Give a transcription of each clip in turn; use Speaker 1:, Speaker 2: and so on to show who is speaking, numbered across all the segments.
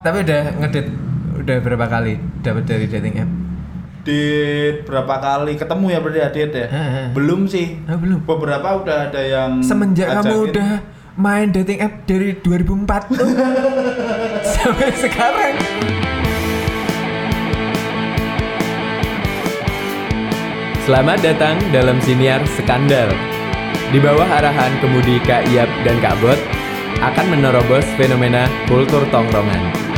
Speaker 1: Tapi udah ngedit udah berapa kali dapat dari dating app?
Speaker 2: Dit berapa kali ketemu ya berarti Adit ya?
Speaker 1: Heeh.
Speaker 2: Belum sih.
Speaker 1: Ah, belum.
Speaker 2: Beberapa udah ada yang
Speaker 1: Semenjak kamu
Speaker 2: ngajakin.
Speaker 1: udah main dating app dari 2004 tuh sampai sekarang.
Speaker 3: Selamat datang dalam siniar Skandal. Di bawah arahan kemudi Kak Iap dan Kak Bot akan menerobos fenomena kultur tongkrongan.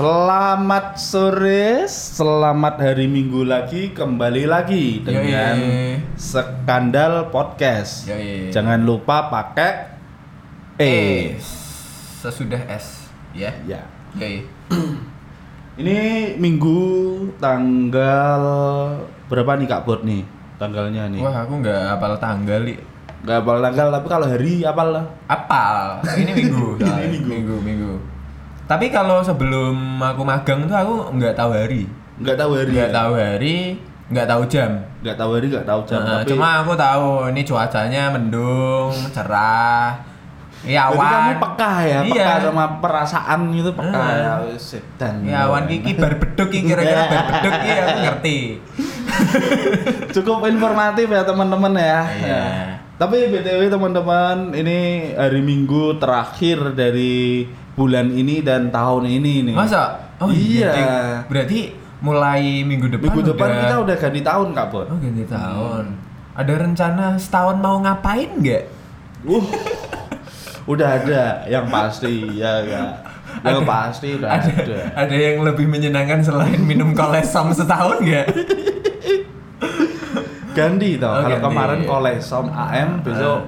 Speaker 2: Selamat sore, selamat hari Minggu lagi kembali lagi dengan
Speaker 1: Yoi.
Speaker 2: Skandal Podcast.
Speaker 1: Yoi.
Speaker 2: Jangan lupa pakai E.
Speaker 1: sesudah S ya.
Speaker 2: Ya.
Speaker 1: Oke.
Speaker 2: Ini Minggu tanggal berapa nih Kak Bot nih? Tanggalnya nih.
Speaker 1: Wah, aku nggak hafal tanggal, Li.
Speaker 2: Gak apal tanggal tapi kalau hari apal lah.
Speaker 1: Apal. Ini minggu.
Speaker 2: Ini minggu.
Speaker 1: minggu, minggu. Tapi kalau sebelum aku magang tuh aku nggak tahu hari.
Speaker 2: Nggak tahu hari.
Speaker 1: Nggak
Speaker 2: ya?
Speaker 1: tahu hari, nggak tahu jam.
Speaker 2: Nggak tahu hari, nggak tahu jam.
Speaker 1: Nah,
Speaker 2: tapi
Speaker 1: cuma aku tahu ini cuacanya mendung, cerah. Iya
Speaker 2: Berarti kamu
Speaker 1: awan.
Speaker 2: peka ya,
Speaker 1: Iya.
Speaker 2: peka sama perasaan gitu peka
Speaker 1: Ah.
Speaker 2: ya.
Speaker 1: Iya awan kiki bar beduk iki kira-kira bar beduk iki aku ngerti.
Speaker 2: Cukup informatif ya teman-teman ya.
Speaker 1: Iya.
Speaker 2: Ya. Tapi btw teman-teman, ini hari Minggu terakhir dari bulan ini dan tahun ini nih.
Speaker 1: Masa? Oh
Speaker 2: Iya.
Speaker 1: Berarti, berarti mulai minggu depan
Speaker 2: Minggu depan
Speaker 1: udah...
Speaker 2: kita udah ganti tahun kak Bot.
Speaker 1: Oh ganti tahun. Ada rencana setahun mau ngapain nggak?
Speaker 2: Uh, udah ada yang pasti ya ya. Yang
Speaker 1: Ada-
Speaker 2: pasti udah
Speaker 1: ada,
Speaker 2: ada.
Speaker 1: ada yang lebih menyenangkan selain minum kolesom setahun nggak?
Speaker 2: Ganti toh.
Speaker 1: Oh,
Speaker 2: Kalau
Speaker 1: ganti.
Speaker 2: kemarin kolesom AM besok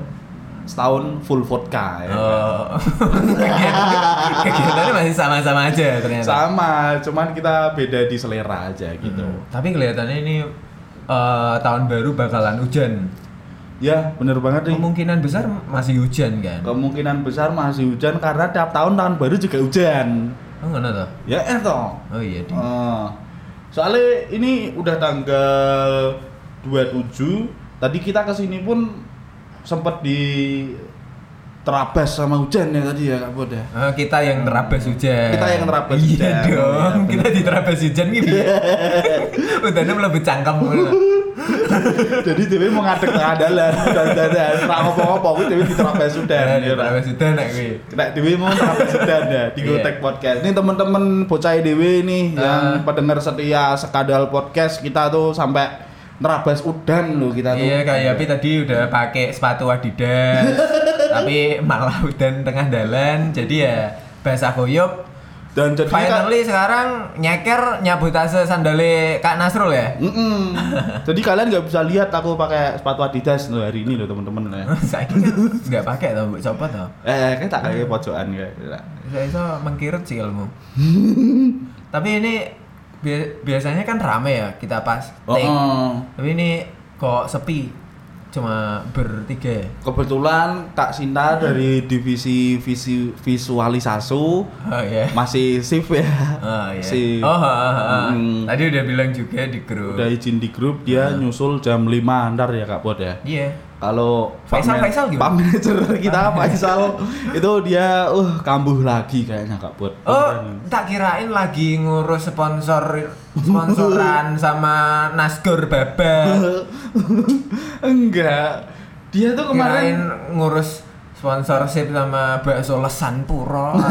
Speaker 2: setahun full vodka ya.
Speaker 1: Oh, kegiatan- kegiatannya masih sama-sama aja ternyata.
Speaker 2: Sama, cuman kita beda di selera aja gitu.
Speaker 1: Hmm. Tapi kelihatannya ini eh, tahun baru bakalan hujan.
Speaker 2: Ya, bener banget nih.
Speaker 1: Kemungkinan besar masih hujan kan?
Speaker 2: Kemungkinan besar masih hujan karena tiap tahun tahun baru juga hujan.
Speaker 1: Oh ngono toh?
Speaker 2: Ya eh toh.
Speaker 1: Oh iya di.
Speaker 2: Eh, soalnya ini udah tanggal 27. Tadi kita ke sini pun sempat di terabas sama hujan ya tadi ya Kak Bod ya.
Speaker 1: Oh, kita yang terabas hujan.
Speaker 2: Kita yang terabas
Speaker 1: iya
Speaker 2: hujan.
Speaker 1: dong.
Speaker 2: Iya, bener.
Speaker 1: kita diterabas hujan gitu. Udaranya melebu cangkem.
Speaker 2: Jadi Dewi mau ngadek tengah dalan dan dadan ra apa-apa kuwi Dewi diterabas hujan.
Speaker 1: Dan
Speaker 2: ya, Ra.
Speaker 1: diterabas hujan nek kuwi.
Speaker 2: Kena Dewi mau terapet sedan ya di
Speaker 1: Iya.
Speaker 2: Gotek Podcast. Ini teman-teman bocah Dewi nih yang
Speaker 1: Ah.
Speaker 2: pendengar setia Sekadal Podcast kita tuh sampai nerabas udan loh kita tuh.
Speaker 1: Iya kayak Yapi tadi udah pakai sepatu Adidas. tapi malah udan tengah jalan jadi ya basah koyok.
Speaker 2: Dan jadi kan-
Speaker 1: Finally sekarang nyeker nyabutase sandale Kak Nasrul ya.
Speaker 2: Mm-mm. jadi kalian nggak bisa lihat aku pakai sepatu Adidas loh hari ini loh teman-teman ya.
Speaker 1: Saya kan nggak pakai tau, coba tau.
Speaker 2: Eh, kayak tak kayak pojokan kayak.
Speaker 1: Saya iso mengkirut sih ilmu. Tapi ini biasanya kan rame ya kita pas
Speaker 2: Oh,
Speaker 1: take.
Speaker 2: oh.
Speaker 1: Tapi ini kok sepi. Cuma bertiga.
Speaker 2: Kebetulan Kak Sinta dari divisi visi visualisasi
Speaker 1: Oh iya.
Speaker 2: masih shift ya.
Speaker 1: Oh iya.
Speaker 2: Si-
Speaker 1: Oh, ha, ha, ha.
Speaker 2: Mm.
Speaker 1: tadi udah bilang juga di grup.
Speaker 2: Udah izin di grup dia nyusul jam 5 ntar ya Kak Bod ya.
Speaker 1: Iya.
Speaker 2: Kalau
Speaker 1: Faisal- Faisal gimana?
Speaker 2: Pak manajer kita Faisal itu dia uh kambuh lagi kayaknya Kak Bod.
Speaker 1: Oh, tak kirain lagi ngurus sponsor sponsoran sama Nasgor Babak.
Speaker 2: Enggak. Dia tuh
Speaker 1: Kirain
Speaker 2: kemarin
Speaker 1: ngurus sponsorship sama bakso lesan puro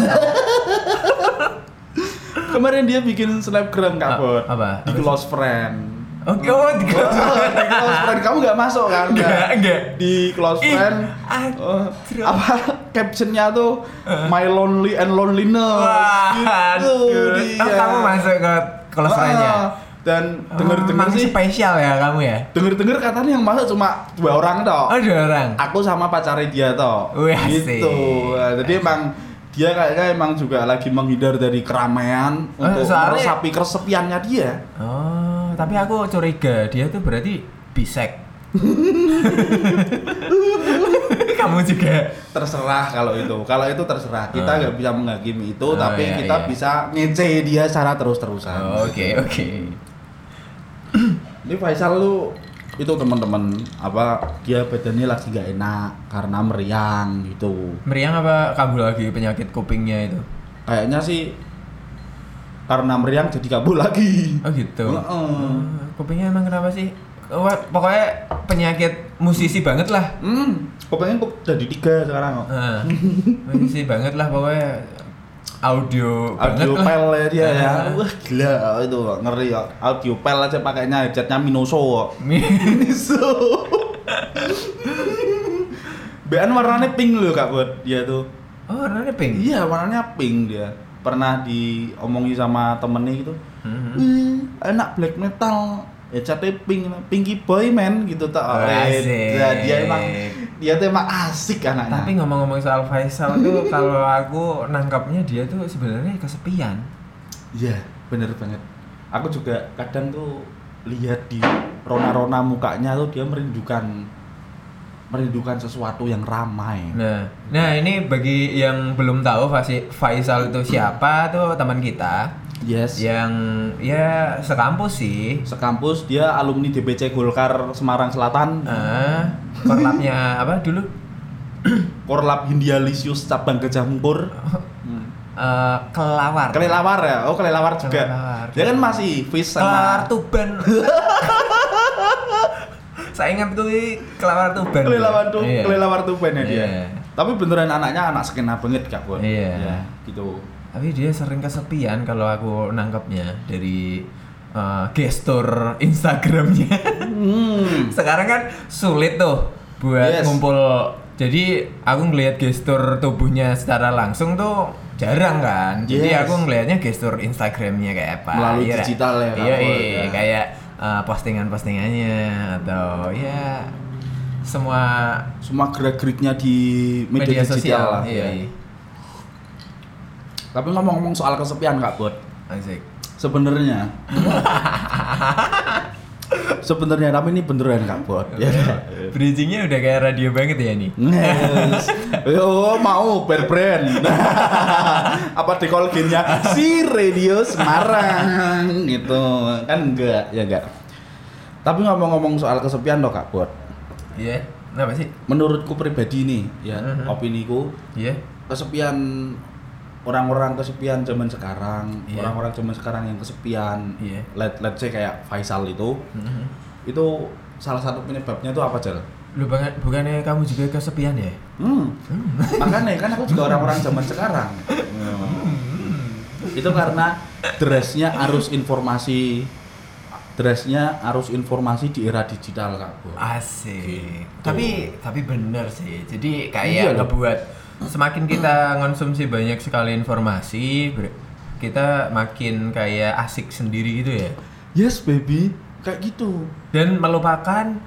Speaker 2: kemarin dia bikin snapgram Kak Bod.
Speaker 1: apa?
Speaker 2: Di close friend.
Speaker 1: Oke, oh, di
Speaker 2: Oh, di close friend kamu nggak masuk kan?
Speaker 1: Enggak, enggak.
Speaker 2: Di close
Speaker 1: Ih,
Speaker 2: friend.
Speaker 1: anjir.
Speaker 2: oh, apa captionnya tuh my lonely and loneliness.
Speaker 1: Wah,
Speaker 2: Gitu
Speaker 1: aduh.
Speaker 2: dia.
Speaker 1: Oh, kamu masuk ke kelas friend-nya?
Speaker 2: Dan denger-denger
Speaker 1: Oh,
Speaker 2: sih
Speaker 1: spesial ya kamu ya?
Speaker 2: Denger-denger katanya yang masuk cuma dua orang toh.
Speaker 1: Oh, dua orang.
Speaker 2: Aku sama pacarnya dia toh.
Speaker 1: Wih,
Speaker 2: gitu. Nah, jadi emang dia kayaknya emang juga lagi menghindar dari keramaian
Speaker 1: Eh,
Speaker 2: untuk
Speaker 1: soalnya-
Speaker 2: meresapi kesepiannya dia.
Speaker 1: Oh, tapi aku curiga dia tuh berarti bisek. Kamu juga.
Speaker 2: terserah kalau itu kalau itu terserah kita
Speaker 1: Ah.
Speaker 2: nggak bisa menghakimi itu
Speaker 1: Oh,
Speaker 2: tapi
Speaker 1: iya,
Speaker 2: kita
Speaker 1: iya.
Speaker 2: bisa ngece dia secara terus-terusan
Speaker 1: Oke, oke.
Speaker 2: ini Faisal lu itu teman-teman apa dia badannya lagi nggak enak karena meriang gitu
Speaker 1: Meriang apa kabul lagi penyakit kupingnya itu?
Speaker 2: kayaknya sih karena meriang jadi kabur lagi
Speaker 1: Oh gitu.
Speaker 2: Heeh.
Speaker 1: Hmm, kupingnya emang kenapa sih? Wah, pokoknya penyakit musisi banget lah.
Speaker 2: hmm pokoknya kok jadi tiga sekarang kok
Speaker 1: Nah, musisi banget lah pokoknya. Audio,
Speaker 2: audio
Speaker 1: banget lah.
Speaker 2: pel ya dia ya
Speaker 1: Ah.
Speaker 2: wah gila itu ngeri ya audio pel aja pakainya headsetnya Minoso kok Miniso. Bean warnanya pink loh kak buat dia tuh.
Speaker 1: Oh, warnanya pink.
Speaker 2: Iya warnanya pink dia. Pernah diomongi sama temennya gitu.
Speaker 1: Mhm.
Speaker 2: Wih, enak black metal. Headsetnya pink, pinky boy man gitu tak.
Speaker 1: Oh.
Speaker 2: Ya, dia emang dia tuh emang asik anaknya.
Speaker 1: Tapi ngomong-ngomong soal Faisal tuh kalau aku nangkapnya dia tuh sebenarnya kesepian.
Speaker 2: Iya bener banget. Aku juga kadang tuh lihat di rona-rona mukanya tuh dia merindukan merindukan sesuatu yang ramai.
Speaker 1: Nah, nah ini bagi yang belum tahu Faisal itu siapa tuh teman kita
Speaker 2: Yes.
Speaker 1: yang ya sekampus sih.
Speaker 2: Sekampus dia alumni DBC Golkar Semarang Selatan.
Speaker 1: Ah, korlapnya apa dulu?
Speaker 2: Korlap Hindia Lisius cabang Gajah Mungkur.
Speaker 1: Eh, kelawar.
Speaker 2: Kelelawar ya? Oh, kelelawar juga.
Speaker 1: Kelelawar.
Speaker 2: Dia kan masih Fish
Speaker 1: Kelawar Tuban. Saya ingat tuh kelawar Tuban.
Speaker 2: kelelawar tuh,
Speaker 1: Iya.
Speaker 2: kelelawar tuh ya dia.
Speaker 1: Iya.
Speaker 2: Tapi beneran anaknya anak skena banget Kak Bon.
Speaker 1: Iya.
Speaker 2: Ya, gitu.
Speaker 1: Tapi dia sering kesepian kalau aku nangkapnya dari eh, gestur Instagramnya.
Speaker 2: Hmm.
Speaker 1: Sekarang kan sulit tuh buat
Speaker 2: Yes.
Speaker 1: ngumpul. Jadi aku ngelihat gestur tubuhnya secara langsung tuh jarang kan. Jadi
Speaker 2: Yes.
Speaker 1: aku ngelihatnya gestur Instagramnya kayak apa.
Speaker 2: Melalui
Speaker 1: Iya,
Speaker 2: digital ya,
Speaker 1: Iya, iya,
Speaker 2: ya.
Speaker 1: kayak eh, postingan-postingannya atau ya semua
Speaker 2: Semua gerak-geriknya di media,
Speaker 1: media,
Speaker 2: digital
Speaker 1: sosial.
Speaker 2: lah.
Speaker 1: Iya,
Speaker 2: ya.
Speaker 1: iya.
Speaker 2: Tapi ngomong-ngomong soal kesepian Kak Bot,
Speaker 1: Asik.
Speaker 2: sebenarnya sebenarnya tapi ini beneran Kak Bot. Ya.
Speaker 1: Bridgingnya udah kayak radio banget ya nih.
Speaker 2: Yes. Yo mau berbrand. Apa di kolgennya si Radio Semarang gitu. Kan enggak, ya enggak. Tapi ngomong-ngomong soal kesepian loh Kak Bot.
Speaker 1: Iya. Kenapa sih?
Speaker 2: Menurutku pribadi nih, ya,
Speaker 1: Mhm.
Speaker 2: opiniku
Speaker 1: Iya.
Speaker 2: kesepian orang-orang kesepian zaman sekarang,
Speaker 1: Iya.
Speaker 2: orang-orang zaman sekarang yang kesepian,
Speaker 1: Iya.
Speaker 2: let let's say kayak Faisal itu,
Speaker 1: Mhm.
Speaker 2: itu salah satu penyebabnya itu apa Jel?
Speaker 1: Lu bukan bukannya kamu juga kesepian ya?
Speaker 2: Hmm. Makanya kan aku juga orang-orang zaman sekarang. Itu karena dressnya arus informasi, dressnya arus informasi di era digital kak. Bu.
Speaker 1: Asik.
Speaker 2: Gitu.
Speaker 1: Tapi tapi bener sih. Jadi
Speaker 2: Iya
Speaker 1: kayak
Speaker 2: loh.
Speaker 1: ngebuat semakin kita konsumsi banyak sekali informasi, kita makin kayak asik sendiri gitu ya.
Speaker 2: Yes baby, kayak gitu.
Speaker 1: Dan melupakan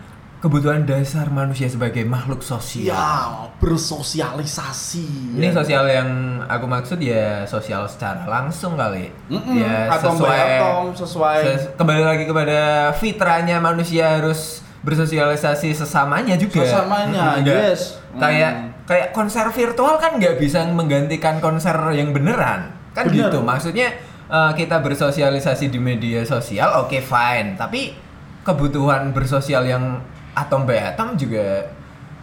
Speaker 1: kebutuhan dasar manusia sebagai makhluk sosial.
Speaker 2: Ya bersosialisasi.
Speaker 1: Ini
Speaker 2: ya.
Speaker 1: sosial yang aku maksud ya sosial secara langsung kali.
Speaker 2: Mm-mm,
Speaker 1: Ya
Speaker 2: atom by atom, sesuai.
Speaker 1: ses- kembali lagi kepada fitranya manusia harus bersosialisasi sesamanya juga.
Speaker 2: Sesamanya,
Speaker 1: Mm, nggak-
Speaker 2: yes.
Speaker 1: Kayak
Speaker 2: Mm.
Speaker 1: kayak konser virtual kan nggak bisa menggantikan konser yang beneran. Kan
Speaker 2: Bener.
Speaker 1: gitu. Maksudnya eh, kita bersosialisasi di media sosial oke fine, tapi kebutuhan bersosial yang atom by atom juga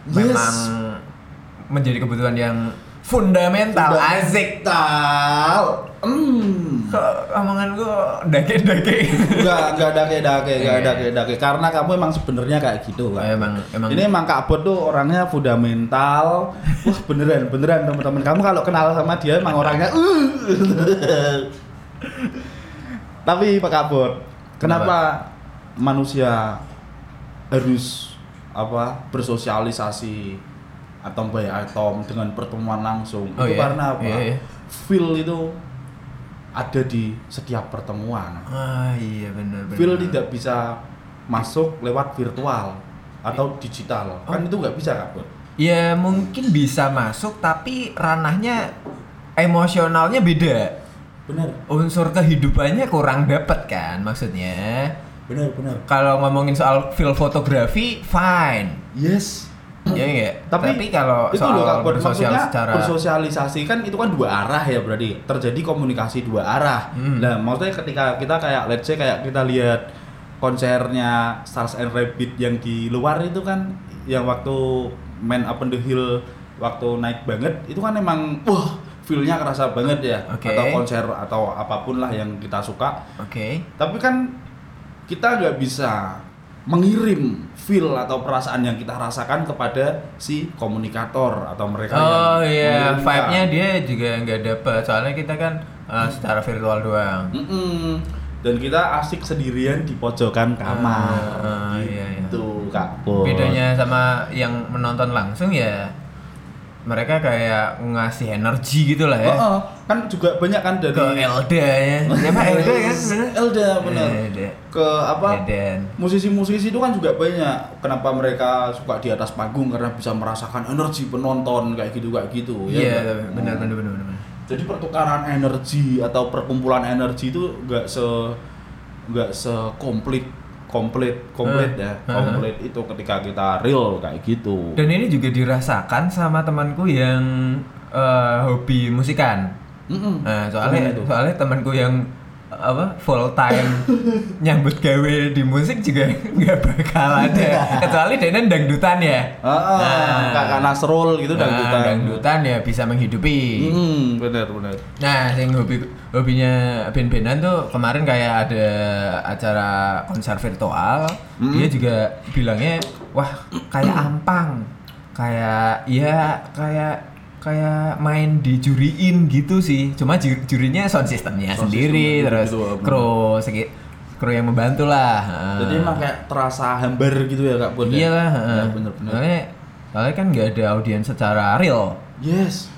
Speaker 2: Yes.
Speaker 1: memang menjadi kebutuhan yang fundamental, asik.
Speaker 2: Tal. Hmm.
Speaker 1: Omongan gua dake-dake.
Speaker 2: Enggak, enggak ada kayak dake, enggak ada
Speaker 1: Iya.
Speaker 2: kayak dake. Karena kamu emang sebenarnya kayak gitu kan.
Speaker 1: Emang emang
Speaker 2: Ini emang Kak Bot tuh orangnya fundamental. Wah beneran, beneran teman-teman. Kamu kalau kenal sama dia emang orangnya. uh. Tapi Pak Kak Bot, kenapa manusia harus apa bersosialisasi atom by atom dengan pertemuan langsung?
Speaker 1: Oh,
Speaker 2: itu
Speaker 1: iya?
Speaker 2: karena apa?
Speaker 1: Iya, iya.
Speaker 2: Feel itu ada di setiap pertemuan.
Speaker 1: Ah iya benar benar.
Speaker 2: Feel tidak bisa masuk lewat virtual atau digital. Kan
Speaker 1: Oh.
Speaker 2: itu nggak bisa Bot.
Speaker 1: Ya mungkin bisa masuk tapi ranahnya emosionalnya beda.
Speaker 2: Bener,
Speaker 1: Unsur kehidupannya kurang dapet kan maksudnya.
Speaker 2: Bener, bener.
Speaker 1: Kalau ngomongin soal feel fotografi fine.
Speaker 2: Yes.
Speaker 1: Ya enggak.
Speaker 2: Tapi,
Speaker 1: kalau
Speaker 2: itu
Speaker 1: soal
Speaker 2: loh
Speaker 1: bersosial secara
Speaker 2: bersosialisasi kan itu kan dua arah ya berarti terjadi komunikasi dua arah.
Speaker 1: Hmm.
Speaker 2: Nah, maksudnya ketika kita kayak let's say kayak kita lihat konsernya Stars and Rabbit yang di luar itu kan yang waktu Man Up on the Hill waktu naik banget itu kan emang wah feel-nya kerasa banget ya
Speaker 1: Oke.
Speaker 2: atau konser atau apa pun lah yang kita suka
Speaker 1: Oke.
Speaker 2: tapi kan kita nggak bisa mengirim feel atau perasaan yang kita rasakan kepada si komunikator atau mereka
Speaker 1: Oh
Speaker 2: yang
Speaker 1: iya,
Speaker 2: mengirimkan.
Speaker 1: vibe-nya dia juga nggak dapet. Soalnya kita kan uh, secara virtual doang.
Speaker 2: Mm-mm. dan kita asik sendirian di pojokan kamar
Speaker 1: Ah, ah, iya, iya.
Speaker 2: gitu kak.
Speaker 1: Bedanya sama yang menonton langsung ya mereka kayak ngasih energi gitu lah ya.
Speaker 2: Heeh, kan juga banyak kan dari
Speaker 1: Ke Elda ya. Siapa Elda kan? bener?
Speaker 2: Elda bener
Speaker 1: Elda.
Speaker 2: ke apa musisi-musisi itu kan juga banyak kenapa mereka suka di atas panggung karena bisa merasakan energi penonton kayak gitu kayak gitu
Speaker 1: Iya,
Speaker 2: nggak?
Speaker 1: benar
Speaker 2: Oh.
Speaker 1: benar benar benar.
Speaker 2: jadi pertukaran energi atau perkumpulan energi itu nggak se nggak sekomplit komplit komplit ya komplit itu ketika kita real kayak gitu
Speaker 1: Dan ini juga dirasakan sama temanku yang eh, hobi musikan.
Speaker 2: Mm-mm.
Speaker 1: Nah,
Speaker 2: Gimana
Speaker 1: soalnya
Speaker 2: itu?
Speaker 1: soalnya temanku yang apa full time nyambut gawe di musik juga nggak bakal ada. Kecuali dia dangdutan ya.
Speaker 2: Ah, ah, kakak Nasrul gitu
Speaker 1: nah,
Speaker 2: dangdutan.
Speaker 1: dangdutan ya bisa menghidupi.
Speaker 2: Hmm, benar benar.
Speaker 1: Nah yang hobi hobinya band-bandan tuh kemarin kayak ada acara konser virtual.
Speaker 2: Hmm.
Speaker 1: dia juga bilangnya wah kayak ampang. Kayak ya kayak kayak main dijuriin gitu sih. Cuma ju- jurinya sound systemnya
Speaker 2: Sound
Speaker 1: sendiri
Speaker 2: systemnya
Speaker 1: terus
Speaker 2: gitu,
Speaker 1: kru segi kru yang membantu lah
Speaker 2: jadi emang kayak terasa hambar gitu ya kak Bod ya?
Speaker 1: iya lah
Speaker 2: ya,
Speaker 1: heeh.
Speaker 2: bener bener
Speaker 1: soalnya soalnya kan nggak ada audiens secara real.
Speaker 2: Yes.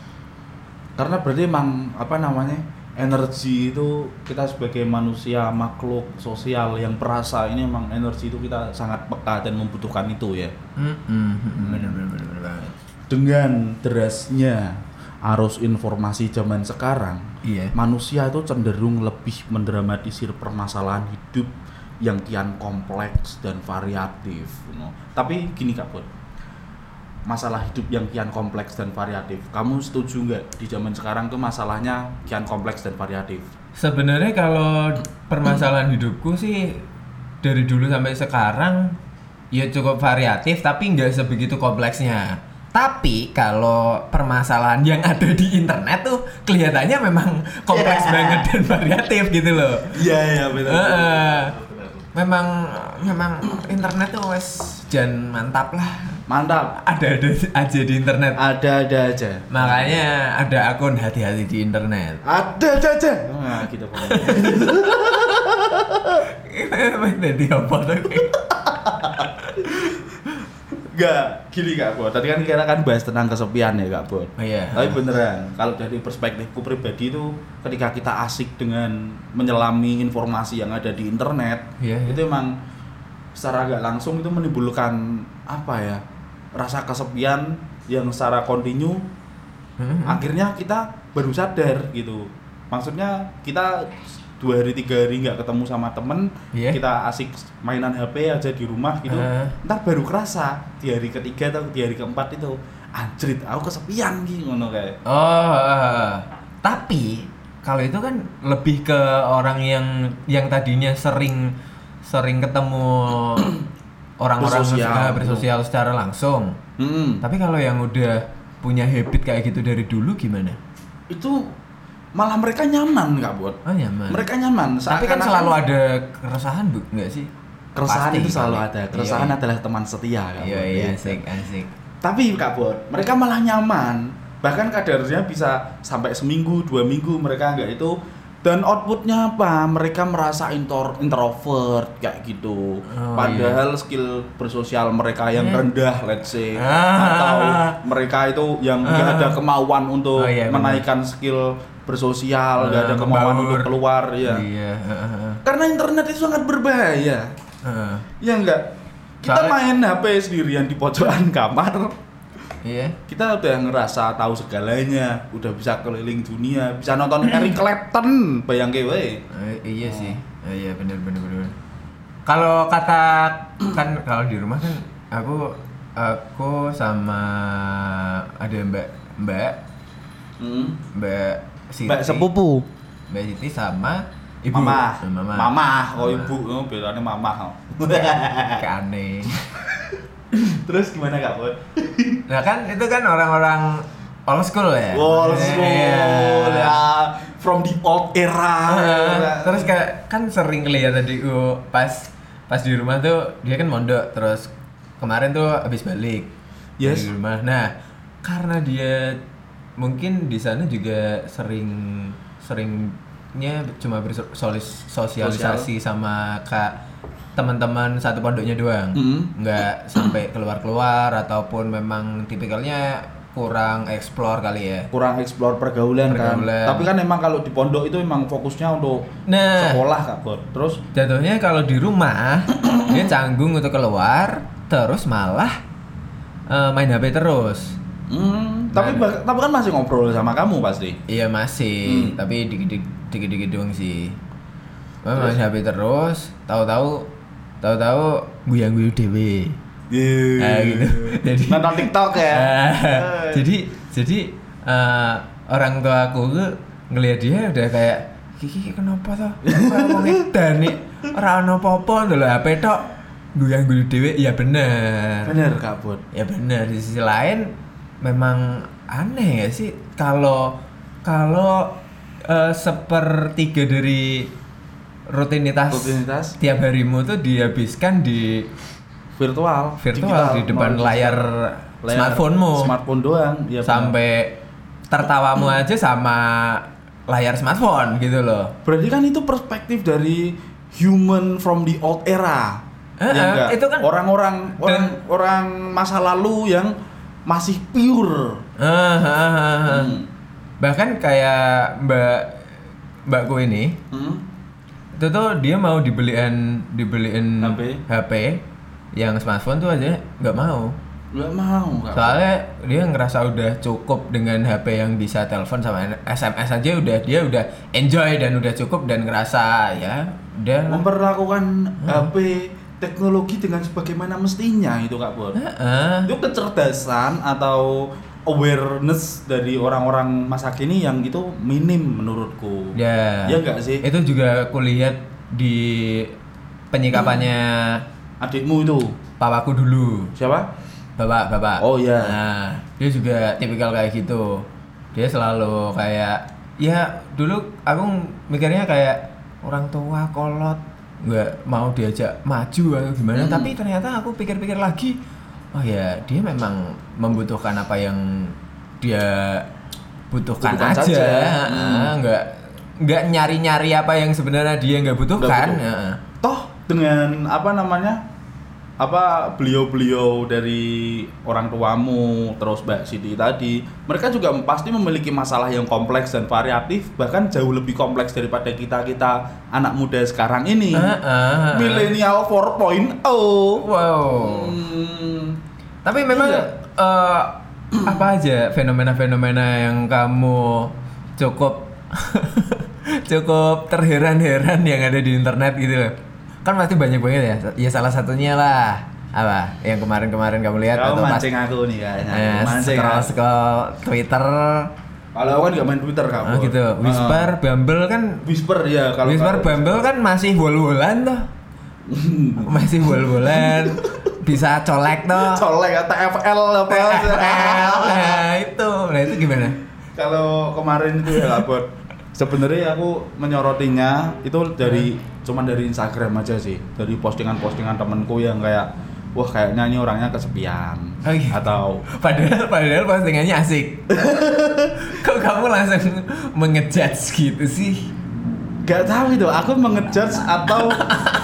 Speaker 2: Karena berarti emang apa namanya energi itu kita sebagai manusia makhluk sosial yang perasa ini emang energi itu kita sangat peka dan membutuhkan itu ya?
Speaker 1: Hmm, bener bener bener bener banget
Speaker 2: dengan derasnya arus informasi zaman sekarang
Speaker 1: iya
Speaker 2: manusia itu cenderung lebih mendramatisir permasalahan hidup yang kian kompleks dan variatif you know. tapi gini kak Bud masalah hidup yang kian kompleks dan variatif kamu setuju nggak di zaman sekarang tuh masalahnya kian kompleks dan variatif
Speaker 1: Sebenarnya kalau permasalahan hidupku sih dari dulu sampai sekarang ya cukup variatif tapi nggak sebegitu kompleksnya. Tapi kalau permasalahan yang ada di internet tuh kelihatannya memang kompleks banget dan variatif gitu loh.
Speaker 2: iya iya
Speaker 1: Heeh. Memang memang internet tuh wes jan mantap lah.
Speaker 2: mantap
Speaker 1: Ada-ada aja di internet.
Speaker 2: ada ada aja
Speaker 1: Makanya ada akun hati-hati di internet.
Speaker 2: ada ada aja nah gitu pokoknya
Speaker 1: Jadi apa tuh?
Speaker 2: Enggak, gini Kak Bot. Tadi kan kita kan bahas tentang kesepian ya Kak Bot.
Speaker 1: Oh iya.
Speaker 2: Tapi beneran, kalau dari perspektifku pribadi itu ketika kita asik dengan menyelami informasi yang ada di internet,
Speaker 1: Iya, iya.
Speaker 2: itu emang secara agak langsung itu menimbulkan apa ya? rasa kesepian yang secara kontinu
Speaker 1: Hmm.
Speaker 2: akhirnya kita baru sadar gitu. Maksudnya kita dua hari tiga hari nggak ketemu sama temen
Speaker 1: Iya.
Speaker 2: kita asik mainan HP aja di rumah gitu
Speaker 1: Ah.
Speaker 2: ntar baru kerasa di hari ketiga atau di hari keempat itu anjrit aku kesepian gitu ngono kayak
Speaker 1: Oh, eh, tapi kalau itu kan lebih ke orang yang yang tadinya sering sering ketemu orang-orang
Speaker 2: Bersosial.
Speaker 1: bersosial secara langsung.
Speaker 2: hmm.
Speaker 1: Tapi kalau yang udah punya habit kayak gitu dari dulu gimana?
Speaker 2: itu malah mereka nyaman nggak buat
Speaker 1: Oh nyaman.
Speaker 2: mereka nyaman
Speaker 1: Tapi kan selalu ada keresahan bu, nggak sih?
Speaker 2: keresahan
Speaker 1: Pasti
Speaker 2: itu selalu
Speaker 1: kali.
Speaker 2: ada keresahan
Speaker 1: Iya,
Speaker 2: adalah teman setia Kak
Speaker 1: Iya iya
Speaker 2: Gitu.
Speaker 1: asik asik.
Speaker 2: tapi kak Bot mereka malah nyaman bahkan kadarnya bisa sampai seminggu dua minggu mereka nggak itu dan outputnya apa mereka merasa intor, introvert kayak gitu
Speaker 1: Oh,
Speaker 2: padahal skill bersosial mereka yang
Speaker 1: Hmm.
Speaker 2: rendah let's say
Speaker 1: Ah.
Speaker 2: atau mereka itu yang nggak
Speaker 1: Ah.
Speaker 2: ada kemauan untuk
Speaker 1: Oh, iya,
Speaker 2: menaikkan skill bersosial nggak ada
Speaker 1: Ah,
Speaker 2: kemauan untuk keluar ya
Speaker 1: Iya. heeh.
Speaker 2: karena internet itu sangat berbahaya
Speaker 1: Heeh.
Speaker 2: ya enggak kita
Speaker 1: Soalnya-
Speaker 2: main HP sendirian di pojokan kamar
Speaker 1: Iya.
Speaker 2: kita udah ngerasa tahu segalanya, udah bisa keliling dunia, bisa nonton Eric Clapton, bayangke wae.
Speaker 1: Eh, iya sih, Eh, iya benar benar benar. Kalau kata kan kalau di rumah kan aku aku sama ada Mbak Mbak
Speaker 2: Hmm.
Speaker 1: Mbak Siti.
Speaker 2: Mbak sepupu.
Speaker 1: Mbak Siti sama ibu.
Speaker 2: Mama.
Speaker 1: Mama.
Speaker 2: Mama, oh ibu, oh, bedanya mama.
Speaker 1: Aneh.
Speaker 2: Terus gimana Kak Bud?
Speaker 1: Nah kan itu kan orang-orang old school ya.
Speaker 2: Old school
Speaker 1: Iya.
Speaker 2: ya, from the old era.
Speaker 1: Terus kayak kan sering lihat tadi uh, pas pas di rumah tuh dia kan mondok terus kemarin tuh habis balik
Speaker 2: Yes.
Speaker 1: dari rumah. Nah karena dia mungkin di sana juga sering seringnya cuma bersosialisasi sama kak teman-teman satu pondoknya doang
Speaker 2: Mm.
Speaker 1: nggak sampai keluar-keluar ataupun memang tipikalnya kurang explore kali ya
Speaker 2: kurang explore pergaulan,
Speaker 1: Pergaulan.
Speaker 2: kan. Tapi kan emang kalau di pondok itu emang fokusnya untuk
Speaker 1: Nah.
Speaker 2: sekolah Kak Bud. Terus
Speaker 1: Jatuhnya kalau di rumah dia canggung untuk keluar, terus malah eh, main HP terus.
Speaker 2: Hmm, tapi
Speaker 1: Nah.
Speaker 2: tapi kan masih ngobrol sama kamu pasti.
Speaker 1: Iya masih,
Speaker 2: Hmm.
Speaker 1: tapi dikit-dikit dikit-dikit doang sih. Main HP terus, tahu-tahu tahu-tahu guyang-guyu dewe. Nah, gitu. Jadi
Speaker 2: nonton TikTok ya.
Speaker 1: Ah,
Speaker 2: Eh.
Speaker 1: jadi jadi eh, orang tua aku tuh ngelihat dia udah kayak Kiki kenapa toh? Wong edan nih. Ora ono apa-apa lho HP tok. Guyang-guyu dhewe ya bener.
Speaker 2: Bener Kak Bud.
Speaker 1: Ya bener di sisi lain memang aneh ya sih kalau kalau eh, sepertiga dari rutinitas,
Speaker 2: Rutinitas.
Speaker 1: tiap harimu tuh dihabiskan di
Speaker 2: Virtual,
Speaker 1: virtual
Speaker 2: digital,
Speaker 1: di depan layar,
Speaker 2: layar
Speaker 1: smartphone-mu
Speaker 2: Smartphone doang, ya bener.
Speaker 1: sampai tertawamu aja sama layar smartphone gitu loh.
Speaker 2: Berarti kan itu perspektif dari human from the old era.
Speaker 1: Eh,
Speaker 2: Ya
Speaker 1: eh,
Speaker 2: enggak?
Speaker 1: itu kan-
Speaker 2: orang-orang orang
Speaker 1: Dan-
Speaker 2: orang masa lalu yang masih pure.
Speaker 1: Ah, ah, ah.
Speaker 2: Hmm.
Speaker 1: Bahkan kayak Mbak Mbakku ini
Speaker 2: Hmm?
Speaker 1: itu tuh dia mau dibeliin dibeliin
Speaker 2: HP?
Speaker 1: HP yang smartphone tuh aja nggak mau.
Speaker 2: Nggak mau, Kak.
Speaker 1: Soalnya dia ngerasa udah cukup dengan HP yang bisa telepon sama SMS aja udah dia udah enjoy dan udah cukup dan ngerasa ya udah lah.
Speaker 2: memperlakukan
Speaker 1: Hmm.
Speaker 2: HP teknologi dengan sebagaimana mestinya itu Kak Bor.
Speaker 1: Heeh.
Speaker 2: Itu kecerdasan atau awareness dari orang-orang masa kini yang itu minim menurutku.
Speaker 1: Ya.
Speaker 2: Ya enggak sih?
Speaker 1: Itu juga kulihat di penyikapannya
Speaker 2: Adikmu itu
Speaker 1: papaku dulu.
Speaker 2: siapa?
Speaker 1: Bapak, bapak.
Speaker 2: Oh, iya.
Speaker 1: Nah, dia juga tipikal kayak gitu. Dia selalu kayak ya dulu aku mikirnya kayak orang tua kolot nggak mau diajak maju atau gimana
Speaker 2: Hmm.
Speaker 1: tapi ternyata aku pikir-pikir lagi oh ya dia memang membutuhkan apa yang dia butuhkan,
Speaker 2: Butuhkan
Speaker 1: aja
Speaker 2: saja. Hmm.
Speaker 1: nggak nggak nyari-nyari apa yang sebenarnya dia nggak butuhkan
Speaker 2: butuh.
Speaker 1: Ah.
Speaker 2: Toh dengan apa namanya? Apa beliau-beliau dari orang tuamu terus Mbak Siti tadi, mereka juga pasti memiliki masalah yang kompleks dan variatif, bahkan jauh lebih kompleks daripada kita-kita anak muda sekarang ini.
Speaker 1: Ah, ah, ah.
Speaker 2: Milenial 4.0.
Speaker 1: wow
Speaker 2: Hmm.
Speaker 1: Tapi memang
Speaker 2: Iya.
Speaker 1: eh, apa aja fenomena-fenomena yang kamu cukup cukup terheran-heran yang ada di internet gitu loh. Kan pasti banyak banget ya. Ya salah satunya lah apa yang kemarin-kemarin kamu lihat
Speaker 2: Kau
Speaker 1: atau pas
Speaker 2: mancing aku nih kayaknya.
Speaker 1: eh,
Speaker 2: mancing.
Speaker 1: scroll
Speaker 2: aku.
Speaker 1: scroll Twitter
Speaker 2: Kalau aku kan nggak main Twitter kamu.
Speaker 1: oh gitu. Whisper, Bumble kan
Speaker 2: Whisper ya kalau
Speaker 1: Whisper
Speaker 2: kalau-
Speaker 1: Bumble kan masih wol-wolan tuh. masih wol-wolan. Bisa colek tuh.
Speaker 2: Colek TFL apa?
Speaker 1: TFL. Nah, itu. Nah, itu gimana?
Speaker 2: Kalau kemarin itu ya Labot Sebenarnya aku menyorotinya itu dari cuman dari Instagram aja sih, dari postingan-postingan temenku yang kayak wah kayaknya ini orangnya kesepian
Speaker 1: Oh, iya.
Speaker 2: atau
Speaker 1: Padahal padahal postingannya asik. Kok kamu langsung mengejudge gitu sih?
Speaker 2: Gak tahu itu aku mengejudge atau